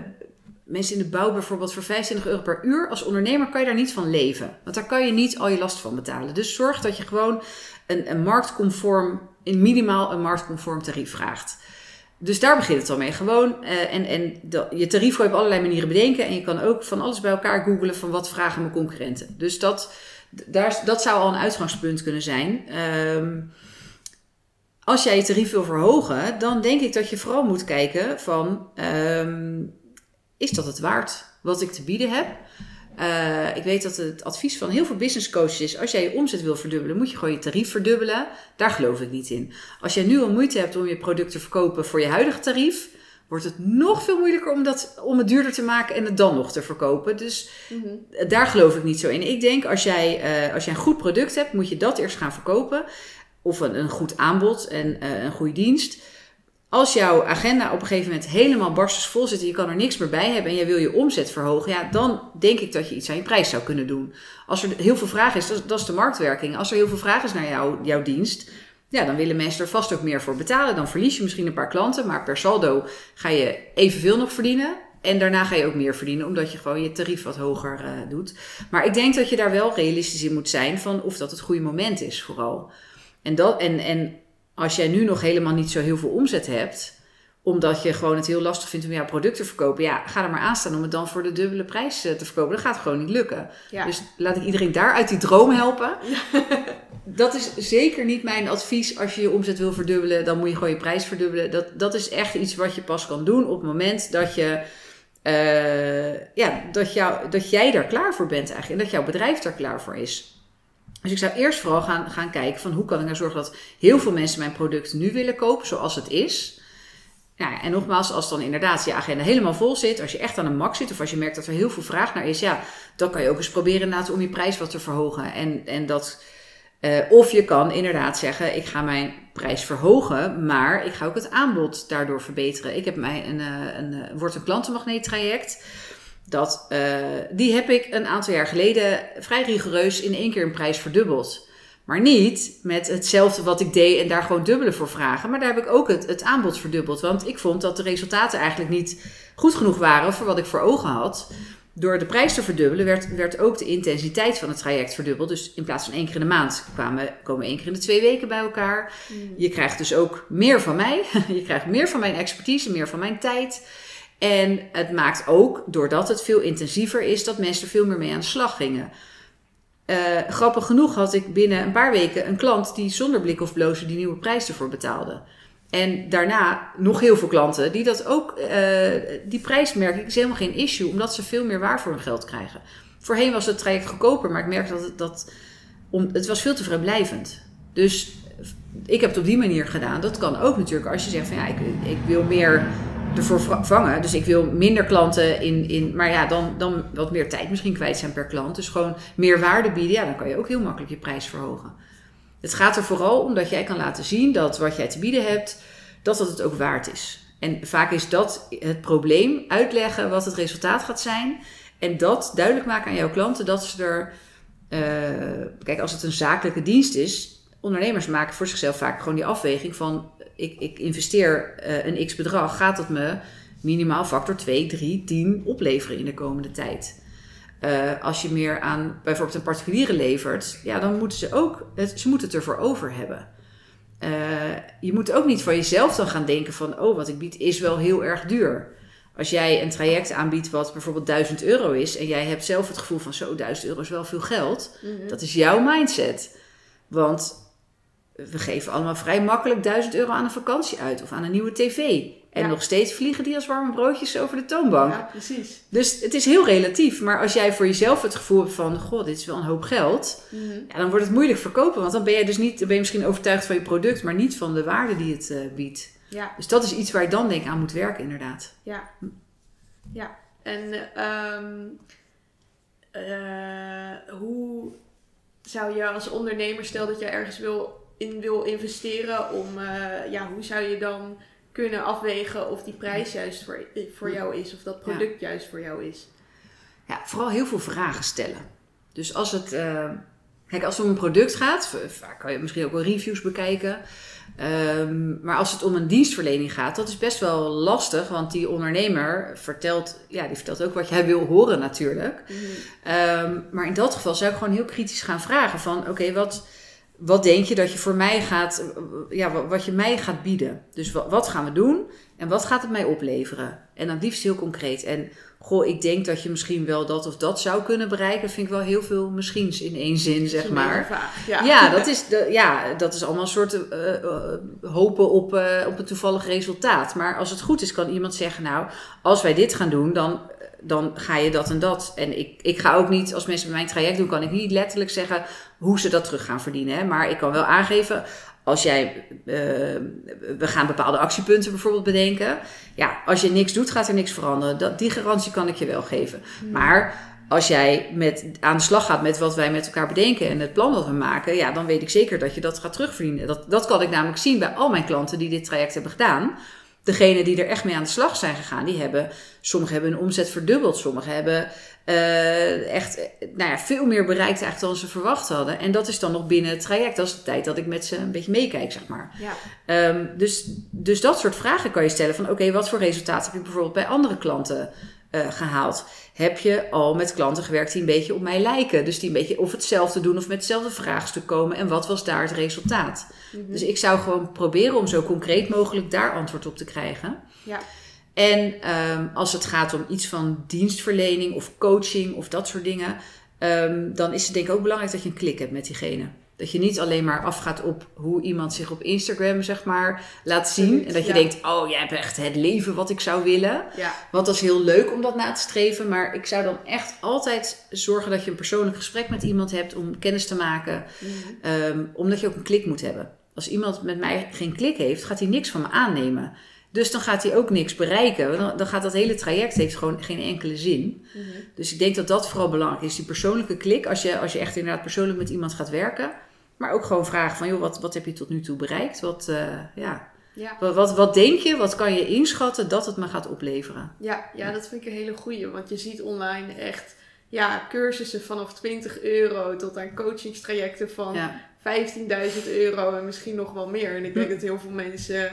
mensen in de bouw bijvoorbeeld voor 25 euro per uur. Als ondernemer kan je daar niet van leven. Want daar kan je niet al je last van betalen. Dus zorg dat je gewoon een, een marktconform, in minimaal een marktconform tarief vraagt. Dus daar begint het al mee. Gewoon, eh, en, en dat- je tarief kan je op allerlei manieren bedenken. En je kan ook van alles bij elkaar googelen van wat vragen mijn concurrenten. Dus dat, daar, dat zou al een uitgangspunt kunnen zijn. Ehm, als jij je tarief wil verhogen, dan denk ik dat je vooral moet kijken van... ehm, is dat het waard wat ik te bieden heb? Eh, ik weet dat het advies van heel veel business coaches is: als jij je omzet wil verdubbelen, moet je gewoon je tarief verdubbelen. Daar geloof ik niet in. Als jij nu al moeite hebt om je product te verkopen voor je huidige tarief, wordt het nog veel moeilijker om, dat, om het duurder te maken en het dan nog te verkopen. Dus eh, daar geloof ik niet zo in. Ik denk als jij, eh, als jij een goed product hebt, moet je dat eerst gaan verkopen. Of een, een goed aanbod en een goede dienst. Als jouw agenda op een gegeven moment helemaal barstens zit en je kan er niks meer bij hebben en jij wil je omzet verhogen, ja, dan denk ik dat je iets aan je prijs zou kunnen doen. Als er heel veel vraag is, dat, is- de marktwerking. Als er heel veel vraag is naar jou, jouw dienst, ja, dan willen mensen er vast ook meer voor betalen. Dan verlies je misschien een paar klanten, maar per saldo ga je evenveel nog verdienen. En daarna ga je ook meer verdienen, omdat je gewoon je tarief wat hoger eh, doet. Maar ik denk dat je daar wel realistisch in moet zijn van of dat het goede moment is, vooral. En, dat, en, en als jij nu nog helemaal niet zo heel veel omzet hebt, omdat je gewoon het heel lastig vindt om jouw product te verkopen. Ja, ga er maar aan staan om het dan voor de dubbele prijs eh, te verkopen. Dat gaat gewoon niet lukken. Ja. Dus laat ik iedereen daar uit die droom helpen. Dat is zeker niet mijn advies. Als je je omzet wil verdubbelen, dan moet je gewoon je prijs verdubbelen. Dat, dat is echt iets wat je pas kan doen op het moment dat je. eh, ja, dat, jou, dat jij daar klaar voor bent eigenlijk. En dat jouw bedrijf daar klaar voor is. Dus ik zou eerst vooral gaan, gaan kijken van hoe kan ik nou zorgen dat heel veel mensen mijn product nu willen kopen zoals het is. Ja, en nogmaals, als dan inderdaad je agenda helemaal vol zit, als je echt aan een max zit of als je merkt dat er heel veel vraag naar is, ja, dan kan je ook eens proberen om je prijs wat te verhogen. En, en dat, eh, of je kan inderdaad zeggen, ik ga mijn prijs verhogen, maar ik ga ook het aanbod daardoor verbeteren. Ik heb mij een, eh, een, eh, wordt een klantenmagneet traject. Dat, eh, die heb ik een aantal jaar geleden vrij rigoureus in één keer een prijs verdubbeld. Maar niet met hetzelfde wat ik deed en daar gewoon dubbele voor vragen. Maar daar heb ik ook het, het aanbod verdubbeld. Want ik vond dat de resultaten eigenlijk niet goed genoeg waren voor wat ik voor ogen had. Door de prijs te verdubbelen werd, werd ook de intensiteit van het traject verdubbeld. Dus in plaats van één keer in de maand kwamen, komen één keer in de twee weken bij elkaar. Je krijgt dus ook meer van mij. Je krijgt meer van mijn expertise, meer van mijn tijd. En het maakt ook, doordat het veel intensiever is, dat mensen veel meer mee aan de slag gingen. Eh, grappig genoeg had ik binnen een paar weken een klant die zonder blik of blozen die nieuwe prijs ervoor betaalde. En daarna nog heel veel klanten die dat ook, eh, die prijs merk ik, is helemaal geen issue, omdat ze veel meer waar voor hun geld krijgen. Voorheen was het traject goedkoper, maar ik merkte dat het, dat, om, het was veel te vrijblijvend. Dus ik heb het op die manier gedaan. Dat kan ook natuurlijk als je zegt van ja, ik, ik wil meer ervoor va- vangen. Dus ik wil minder klanten in, in maar ja, dan, dan wat meer tijd misschien kwijt zijn per klant. Dus gewoon meer waarde bieden, ja, dan kan je ook heel makkelijk je prijs verhogen. Het gaat er vooral om dat jij kan laten zien dat wat jij te bieden hebt, dat dat het ook waard is. En vaak is dat het probleem, uitleggen wat het resultaat gaat zijn. En dat duidelijk maken aan jouw klanten dat ze er. eh, kijk, als het een zakelijke dienst is, ondernemers maken voor zichzelf vaak gewoon die afweging van: ik, ik investeer eh, een x bedrag, gaat het me minimaal factor 2, 3, 10 opleveren in de komende tijd? Eh, als je meer aan bijvoorbeeld een particuliere levert, ja, dan moeten ze ook, het, ze moeten het ervoor over hebben. Eh, je moet ook niet van jezelf dan gaan denken van, oh, wat ik bied is wel heel erg duur. Als jij een traject aanbiedt wat bijvoorbeeld 1000 euro is en jij hebt zelf het gevoel van, zo, 1000 euro is wel veel geld, Mhm. dat is jouw mindset. Want we geven allemaal vrij makkelijk 1000 euro aan een vakantie uit of aan een nieuwe tv. En Ja. nog steeds vliegen die als warme broodjes over de toonbank. Ja, precies. Dus het is heel relatief. Maar als jij voor jezelf het gevoel hebt van... Goh, dit is wel een hoop geld. Mhm. Ja, dan wordt het moeilijk verkopen. Want dan ben je dus niet... Dan ben je misschien overtuigd van je product... maar niet van de waarde die het eh, biedt. Ja, Dus dat is iets waar je dan denk ik aan moet werken inderdaad. ja. Ja, en ehm, eh, hoe zou je als ondernemer, stel dat je ergens wil, in wil investeren, om, eh, ja, hoe zou je dan kunnen afwegen of die prijs juist voor, voor jou is, of dat product juist voor jou is? Ja, vooral heel veel vragen stellen. Dus als het... eh, kijk, als het om een product gaat... Vaak kan je misschien ook wel reviews bekijken... Ehm, maar als het om een dienstverlening gaat, dat is best wel lastig. Want die ondernemer vertelt, ja, die vertelt ook wat jij wil horen natuurlijk. Ehm, maar in dat geval zou ik gewoon heel kritisch gaan vragen van... Oké, wat, wat denk je dat je voor mij gaat... Ja, wat, je mij gaat bieden? Dus wat, wat gaan we doen? En wat gaat het mij opleveren? En dan liefst heel concreet. En goh, ik denk dat je misschien wel dat of dat zou kunnen bereiken. Vind ik wel heel veel misschiens in één zin, zeg maar. Vaag, ja. Ja, dat is, de, ja, dat is allemaal een soort eh, eh, hopen op, eh, op een toevallig resultaat. Maar als het goed is, kan iemand zeggen: Nou, als wij dit gaan doen, dan, dan ga je dat en dat. En ik, ik ga ook niet, als mensen bij mijn traject doen, kan ik niet letterlijk zeggen hoe ze dat terug gaan verdienen. Hè? Maar ik kan wel aangeven. Als jij, eh, we gaan bepaalde actiepunten bijvoorbeeld bedenken. Ja, als je niks doet, gaat er niks veranderen. Dat, die garantie kan ik je wel geven. Maar als jij met, aan de slag gaat met wat wij met elkaar bedenken en het plan dat we maken, ja, dan weet ik zeker dat je dat gaat terugverdienen. Dat, dat kan ik namelijk zien bij al mijn klanten die dit traject hebben gedaan. Degenen die er echt mee aan de slag zijn gegaan, die hebben, sommigen hebben hun omzet verdubbeld, sommigen hebben eh, echt eh, nou ja, veel meer bereikt eigenlijk dan ze verwacht hadden. En dat is dan nog binnen het traject. Dat is de tijd dat ik met ze een beetje meekijk, zeg maar. Ja. Ehm, dus, dus dat soort vragen kan je stellen van oké, wat voor resultaten heb je bijvoorbeeld bij andere klanten eh, gehaald? Heb je al met klanten gewerkt die een beetje op mij lijken? Dus die een beetje of hetzelfde doen of met hetzelfde vraagstuk komen. En wat was daar het resultaat? Mhm. Dus ik zou gewoon proberen om zo concreet mogelijk daar antwoord op te krijgen. Ja. En ehm, als het gaat om iets van dienstverlening of coaching of dat soort dingen, ehm, dan is het denk ik ook belangrijk dat je een klik hebt met diegene. Dat je niet alleen maar afgaat op hoe iemand zich op Instagram, zeg maar, laat zien. En dat je ja. denkt, oh, jij hebt echt het leven wat ik zou willen. Ja. Want dat is heel leuk om dat na te streven. Maar ik zou dan echt altijd zorgen dat je een persoonlijk gesprek met iemand hebt om kennis te maken. Mhm. Ehm, omdat je ook een klik moet hebben. Als iemand met mij geen klik heeft, gaat hij niks van me aannemen. Dus dan gaat hij ook niks bereiken. Dan, dan gaat dat hele traject heeft gewoon geen enkele zin. Mhm. Dus ik denk dat dat vooral belangrijk is. Die persoonlijke klik. Als je, als je echt inderdaad persoonlijk met iemand gaat werken. Maar ook gewoon vragen van, joh, wat, wat heb je tot nu toe bereikt? Wat, eh, ja. Ja. wat, wat, wat denk je, wat kan je inschatten dat het me gaat opleveren? Ja, ja, dat vind ik een hele goeie. Want je ziet online echt ja, cursussen vanaf 20 euro tot aan coachingstrajecten van Ja, 15.000 euro en misschien nog wel meer. En ik denk Hm. dat heel veel mensen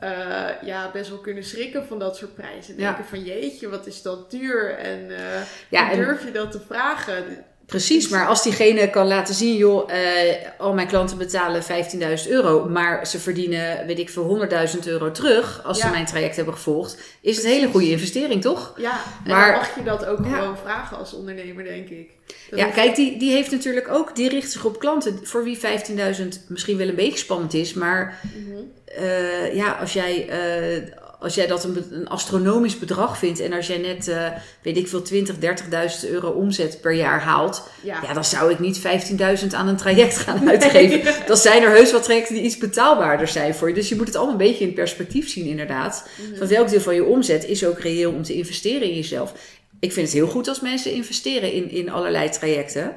eh, ja, best wel kunnen schrikken van dat soort prijzen. Ja. Denken van jeetje, wat is dat duur? En, eh, Ja, hoe en- durf je dat te vragen? Precies. Maar als diegene kan laten zien, joh, eh, al mijn klanten betalen 15.000 euro. Maar ze verdienen, weet ik veel, 100.000 euro terug als ze mijn traject hebben gevolgd. Is het een hele goede investering, toch? Ja, en Maar- dan mag je dat ook Ja. gewoon vragen als ondernemer, denk ik. Dat Ja, kijk, die, die heeft natuurlijk ook, die richt zich op klanten voor wie 15.000 misschien wel een beetje spannend is. Maar Mhm. eh, ja, als jij, eh, als jij dat een, astronomisch bedrag vindt en als jij net, eh, weet ik veel, 20, 30.000 euro omzet per jaar haalt, Ja. ja, dan zou ik niet 15.000 aan een traject gaan uitgeven. Dan zijn er heus wat trajecten die iets betaalbaarder zijn voor je. Dus je moet het allemaal een beetje in perspectief zien, inderdaad. Mhm. Van welk deel van je omzet is ook reëel om te investeren in jezelf. Ik vind het heel goed als mensen investeren in, in allerlei trajecten.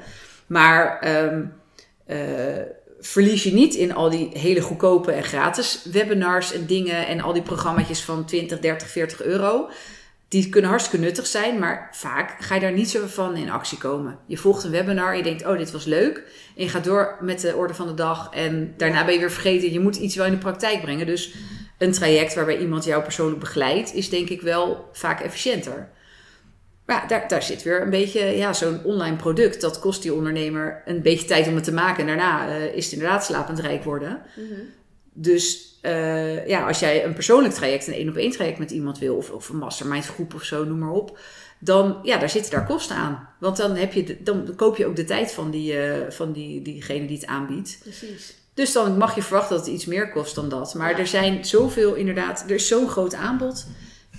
Maar ehm, eh, verlies je niet in al die hele goedkope en gratis webinars en dingen en al die programma's van 20, 30, 40 euro. Die kunnen hartstikke nuttig zijn, maar vaak ga je daar niet zo van in actie komen. Je volgt een webinar, je denkt, oh, dit was leuk. En je gaat door met de orde van de dag en daarna ben je weer vergeten. Je moet iets wel in de praktijk brengen. Dus een traject waarbij iemand jou persoonlijk begeleidt, is denk ik wel vaak efficiënter. Maar ja, daar, daar zit weer een beetje, ja, zo'n online product, dat kost die ondernemer een beetje tijd om het te maken. En daarna eh, is het inderdaad slapend rijk worden. Mhm. Dus eh, ja, als jij een persoonlijk traject, een één op één traject met iemand wil, of, of een mastermind groep of zo, noem maar op. Dan, ja, daar zitten daar kosten aan. Want dan, heb je de- dan koop je ook de tijd van, die, eh, van die, diegene die het aanbiedt. Precies. Dus dan mag je verwachten dat het iets meer kost dan dat. Maar Ja. er zijn zoveel, inderdaad, er is zo'n groot aanbod.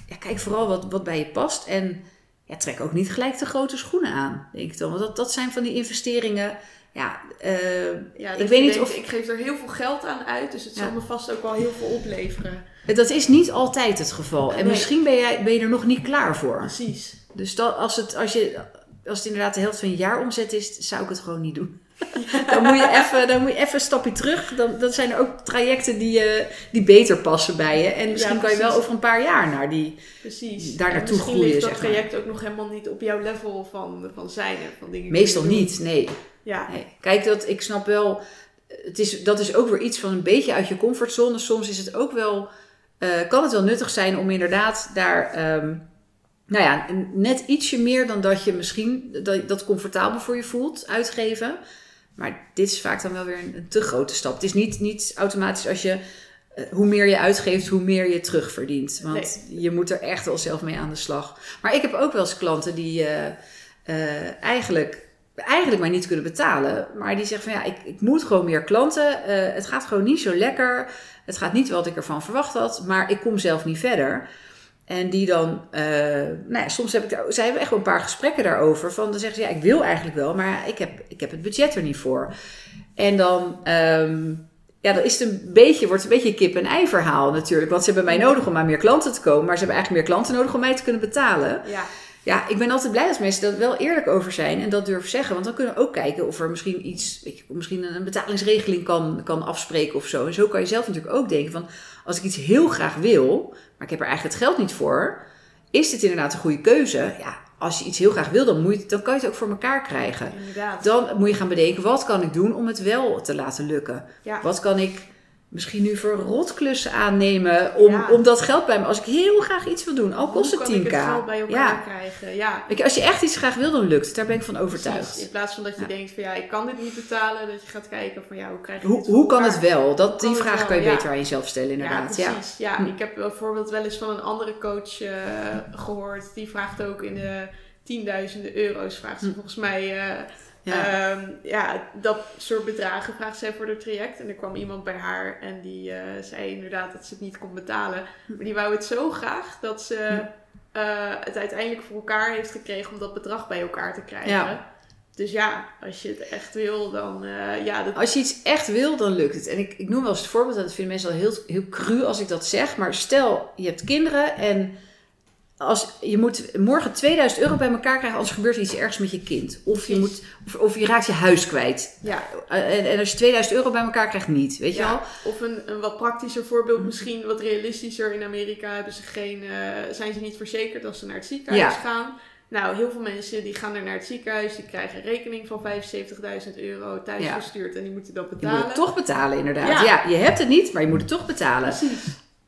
Ja, kijk vooral wat, wat bij je past. En ja, trek ook niet gelijk de grote schoenen aan, denk ik dan. Want dat, dat zijn van die investeringen. Ja, eh, Ja, Ik weet niet denkt, of- Ik geef er heel veel geld aan uit, dus het Ja. zal me vast ook wel heel veel opleveren. dat is niet altijd het geval. En Nee. misschien ben, jij, ben je er nog niet klaar voor. Precies. Dus dat, als, het, als, je, als het inderdaad de helft van je jaaromzet is, zou ik het gewoon niet doen. dan, moet je even, dan moet je even een stapje terug. Dan, dan zijn er ook trajecten die, eh, die beter passen bij je. En misschien Ja, kan je wel over een paar jaar naar die. Precies. Daar naartoe misschien groeien, ligt dat maar. traject ook nog helemaal niet op jouw level van, van zijn en van dingen. Meestal niet, nee. Ja. nee. Kijk, dat, ik snap wel. Het is, dat is ook weer iets van een beetje uit je comfortzone. Soms is het ook wel. eh, kan het wel nuttig zijn om inderdaad daar. ehm, nou ja, net ietsje meer dan dat je misschien dat, dat comfortabel voor je voelt uitgeven. Maar dit is vaak dan wel weer een, een te grote stap. Het is niet, niet automatisch als je. eh, hoe meer je uitgeeft, hoe meer je terugverdient. Want je moet er echt wel zelf mee aan de slag. Maar ik heb ook wel eens klanten die eh, eh, eigenlijk, eigenlijk maar niet kunnen betalen. Maar die zeggen van ja, ik, ik moet gewoon meer klanten. Het gaat gewoon niet zo lekker. Het gaat niet wat ik ervan verwacht had. Maar ik kom zelf niet verder. En die dan, eh, nou ja, soms heb ik daar, zij hebben echt wel een paar gesprekken daarover. Van dan zeggen ze, ja, ik wil eigenlijk wel, maar ik heb, ik heb het budget er niet voor. En dan, ehm, ja, dan is het een beetje, wordt het een beetje een kip-en-ei verhaal natuurlijk. Want ze hebben mij nodig om aan meer klanten te komen, maar ze hebben eigenlijk meer klanten nodig om mij te kunnen betalen. Ja. Ja, ik ben altijd blij als mensen daar wel eerlijk over zijn en dat durven zeggen. Want dan kunnen we ook kijken of er misschien iets, weet je, misschien een betalingsregeling kan, kan afspreken of zo. En zo kan je zelf natuurlijk ook denken van, als ik iets heel graag wil, maar ik heb er eigenlijk het geld niet voor, is dit inderdaad een goede keuze? Ja, als je iets heel graag wil, dan, moet je, dan kan je het ook voor elkaar krijgen. Inderdaad. Dan moet je gaan bedenken, wat kan ik doen om het wel te laten lukken? Ja. Wat kan ik misschien nu voor rotklussen aannemen om, Ja. om dat geld bij me. Als ik heel graag iets wil doen, al kost het kan 10k. ik het geld bij elkaar ja. krijgen? Ja, je, als je echt iets graag wil, dan lukt het. Daar ben ik van precies. overtuigd. In plaats van dat je Ja. denkt van ja, ik kan dit niet betalen. Dat je gaat kijken van ja, hoe krijg je Hoe, hoe kan het wel? Dat, die vraag wel, kan je beter aan jezelf stellen, inderdaad. Ja, Ja, precies. Ja, Hm. ik heb bijvoorbeeld wel eens van een andere coach eh, gehoord. Die vraagt ook in de tienduizenden euro's. Vraagt ze Hm. volgens mij... eh, Ja. Ehm, ja, dat soort bedragen vraagt zij voor het traject. En er kwam iemand bij haar en die eh, zei inderdaad dat ze het niet kon betalen. Maar die wou het zo graag dat ze eh, het uiteindelijk voor elkaar heeft gekregen om dat bedrag bij elkaar te krijgen. Ja. Dus ja, als je het echt wil, dan eh, ja, dat, Als je iets echt wil, dan lukt het. En ik, ik noem wel eens het voorbeeld, en dat vinden mensen al heel, heel cru als ik dat zeg. Maar stel, je hebt kinderen en als, je moet morgen 2000 euro bij elkaar krijgen, anders gebeurt er iets ergs met je kind. Of je, moet, of, of je raakt je huis kwijt. ja, Eh, En, en als je 2000 euro bij elkaar krijgt, niet. Weet je wel? Of een, een wat praktischer voorbeeld, misschien wat realistischer. In Amerika hebben ze geen, eh, zijn ze niet verzekerd als ze naar het ziekenhuis Ja. gaan. Nou, heel veel mensen die gaan er naar het ziekenhuis, die krijgen een rekening van 75.000 euro thuis Ja. gestuurd en die moeten dat Je moet betalen. het toch betalen, inderdaad. Ja. Ja. je hebt het niet, maar je moet het toch betalen. Precies.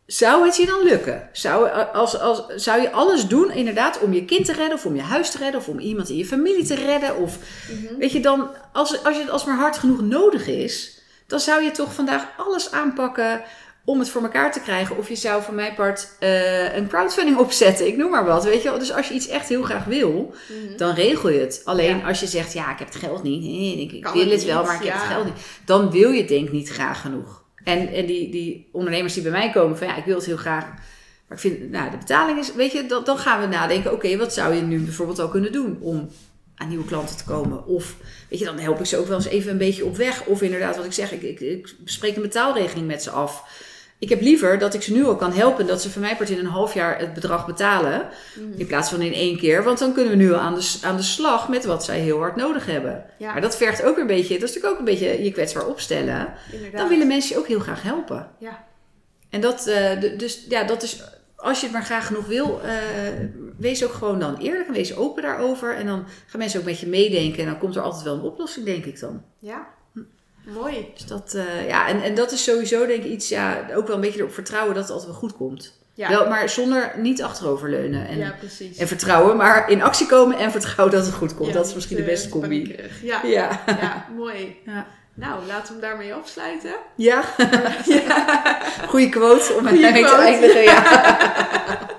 Zou het je dan lukken? Zou, als, als, zou je alles doen, inderdaad, om je kind te redden, of om je huis te redden, of om iemand in je familie te redden? Of Mhm. weet je dan, als, als je het als maar hard genoeg nodig is, dan zou je toch vandaag alles aanpakken om het voor elkaar te krijgen. Of je zou voor mijn part eh, een crowdfunding opzetten, ik noem maar wat. Weet je wel? Dus als je iets echt heel graag wil, Mhm. dan regel je het. Alleen Ja. als je zegt, ja, ik heb het geld niet, nee, ik, ik wil het wel, maar ik heb het geld niet. Dan wil je het denk ik niet graag genoeg. En, en die, die ondernemers die bij mij komen, van ja, ik wil het heel graag. Maar ik vind, nou, de betaling is, weet je, dan, dan gaan we nadenken, oké, wat zou je nu bijvoorbeeld al kunnen doen om aan nieuwe klanten te komen? Of, weet je, dan help ik ze ook wel eens even een beetje op weg. Of inderdaad, wat ik zeg, ik, ik, ik spreek een betaalregeling met ze af. Ik heb liever dat ik ze nu al kan helpen, dat ze van mij part in een half jaar het bedrag betalen. Mhm. In plaats van in één keer. Want dan kunnen we nu al aan de, aan de slag met wat zij heel hard nodig hebben. Ja, Maar dat vergt ook een beetje, dat is natuurlijk ook een beetje je kwetsbaar opstellen. inderdaad. Dan willen mensen je ook heel graag helpen. Ja. En dat, eh, dus ja, dat is, als je het maar graag genoeg wil, eh, wees ook gewoon dan eerlijk en wees open daarover. En dan gaan mensen ook met je meedenken en dan komt er altijd wel een oplossing, denk ik dan. Ja, mooi. Dus dat, eh, ja, en, en dat is sowieso denk ik iets, ja, ook wel een beetje erop vertrouwen dat het altijd wel goed komt. Ja, Wel, maar zonder niet achteroverleunen. En, ja en vertrouwen, maar in actie komen en vertrouwen dat het goed komt. Ja, dat is misschien de eh, beste combi. Ja, Ja. ja, mooi. Ja. Nou, laten we hem daarmee afsluiten. Ja. Goeie quote om Goeie mee te eindigen. Ja.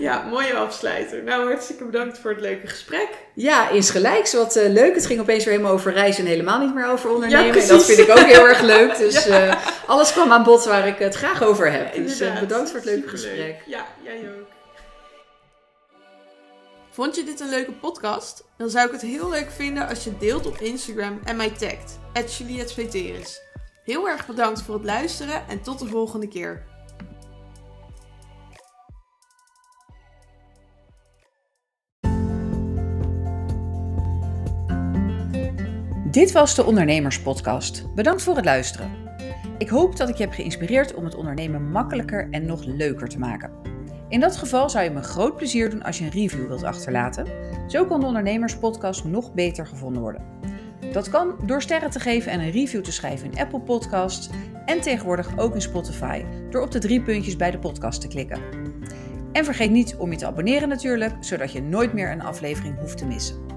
Ja, mooie afsluiter. Nou, hartstikke bedankt voor het leuke gesprek. ja, insgelijks. Wat eh, leuk. Het ging opeens weer helemaal over reizen en helemaal niet meer over ondernemen. Ja, en dat vind ik ook heel erg leuk. Dus eh, alles kwam aan bod waar ik het graag over heb. Dus eh, Inderdaad. bedankt voor het leuke Superleuk. gesprek. Ja, jij ook. Vond je dit een leuke podcast? Dan zou ik het heel leuk vinden als je deelt op Instagram en mij tagt. @julietveteris. Heel erg bedankt voor het luisteren en tot de volgende keer. Dit was de Ondernemerspodcast. Bedankt voor het luisteren. Ik hoop dat ik je heb geïnspireerd om het ondernemen makkelijker en nog leuker te maken. In dat geval zou je me groot plezier doen als je een review wilt achterlaten. Zo kan de Ondernemerspodcast nog beter gevonden worden. Dat kan door sterren te geven en een review te schrijven in Apple Podcasts en tegenwoordig ook in Spotify door op de drie puntjes bij de podcast te klikken. En vergeet niet om je te abonneren natuurlijk, zodat je nooit meer een aflevering hoeft te missen.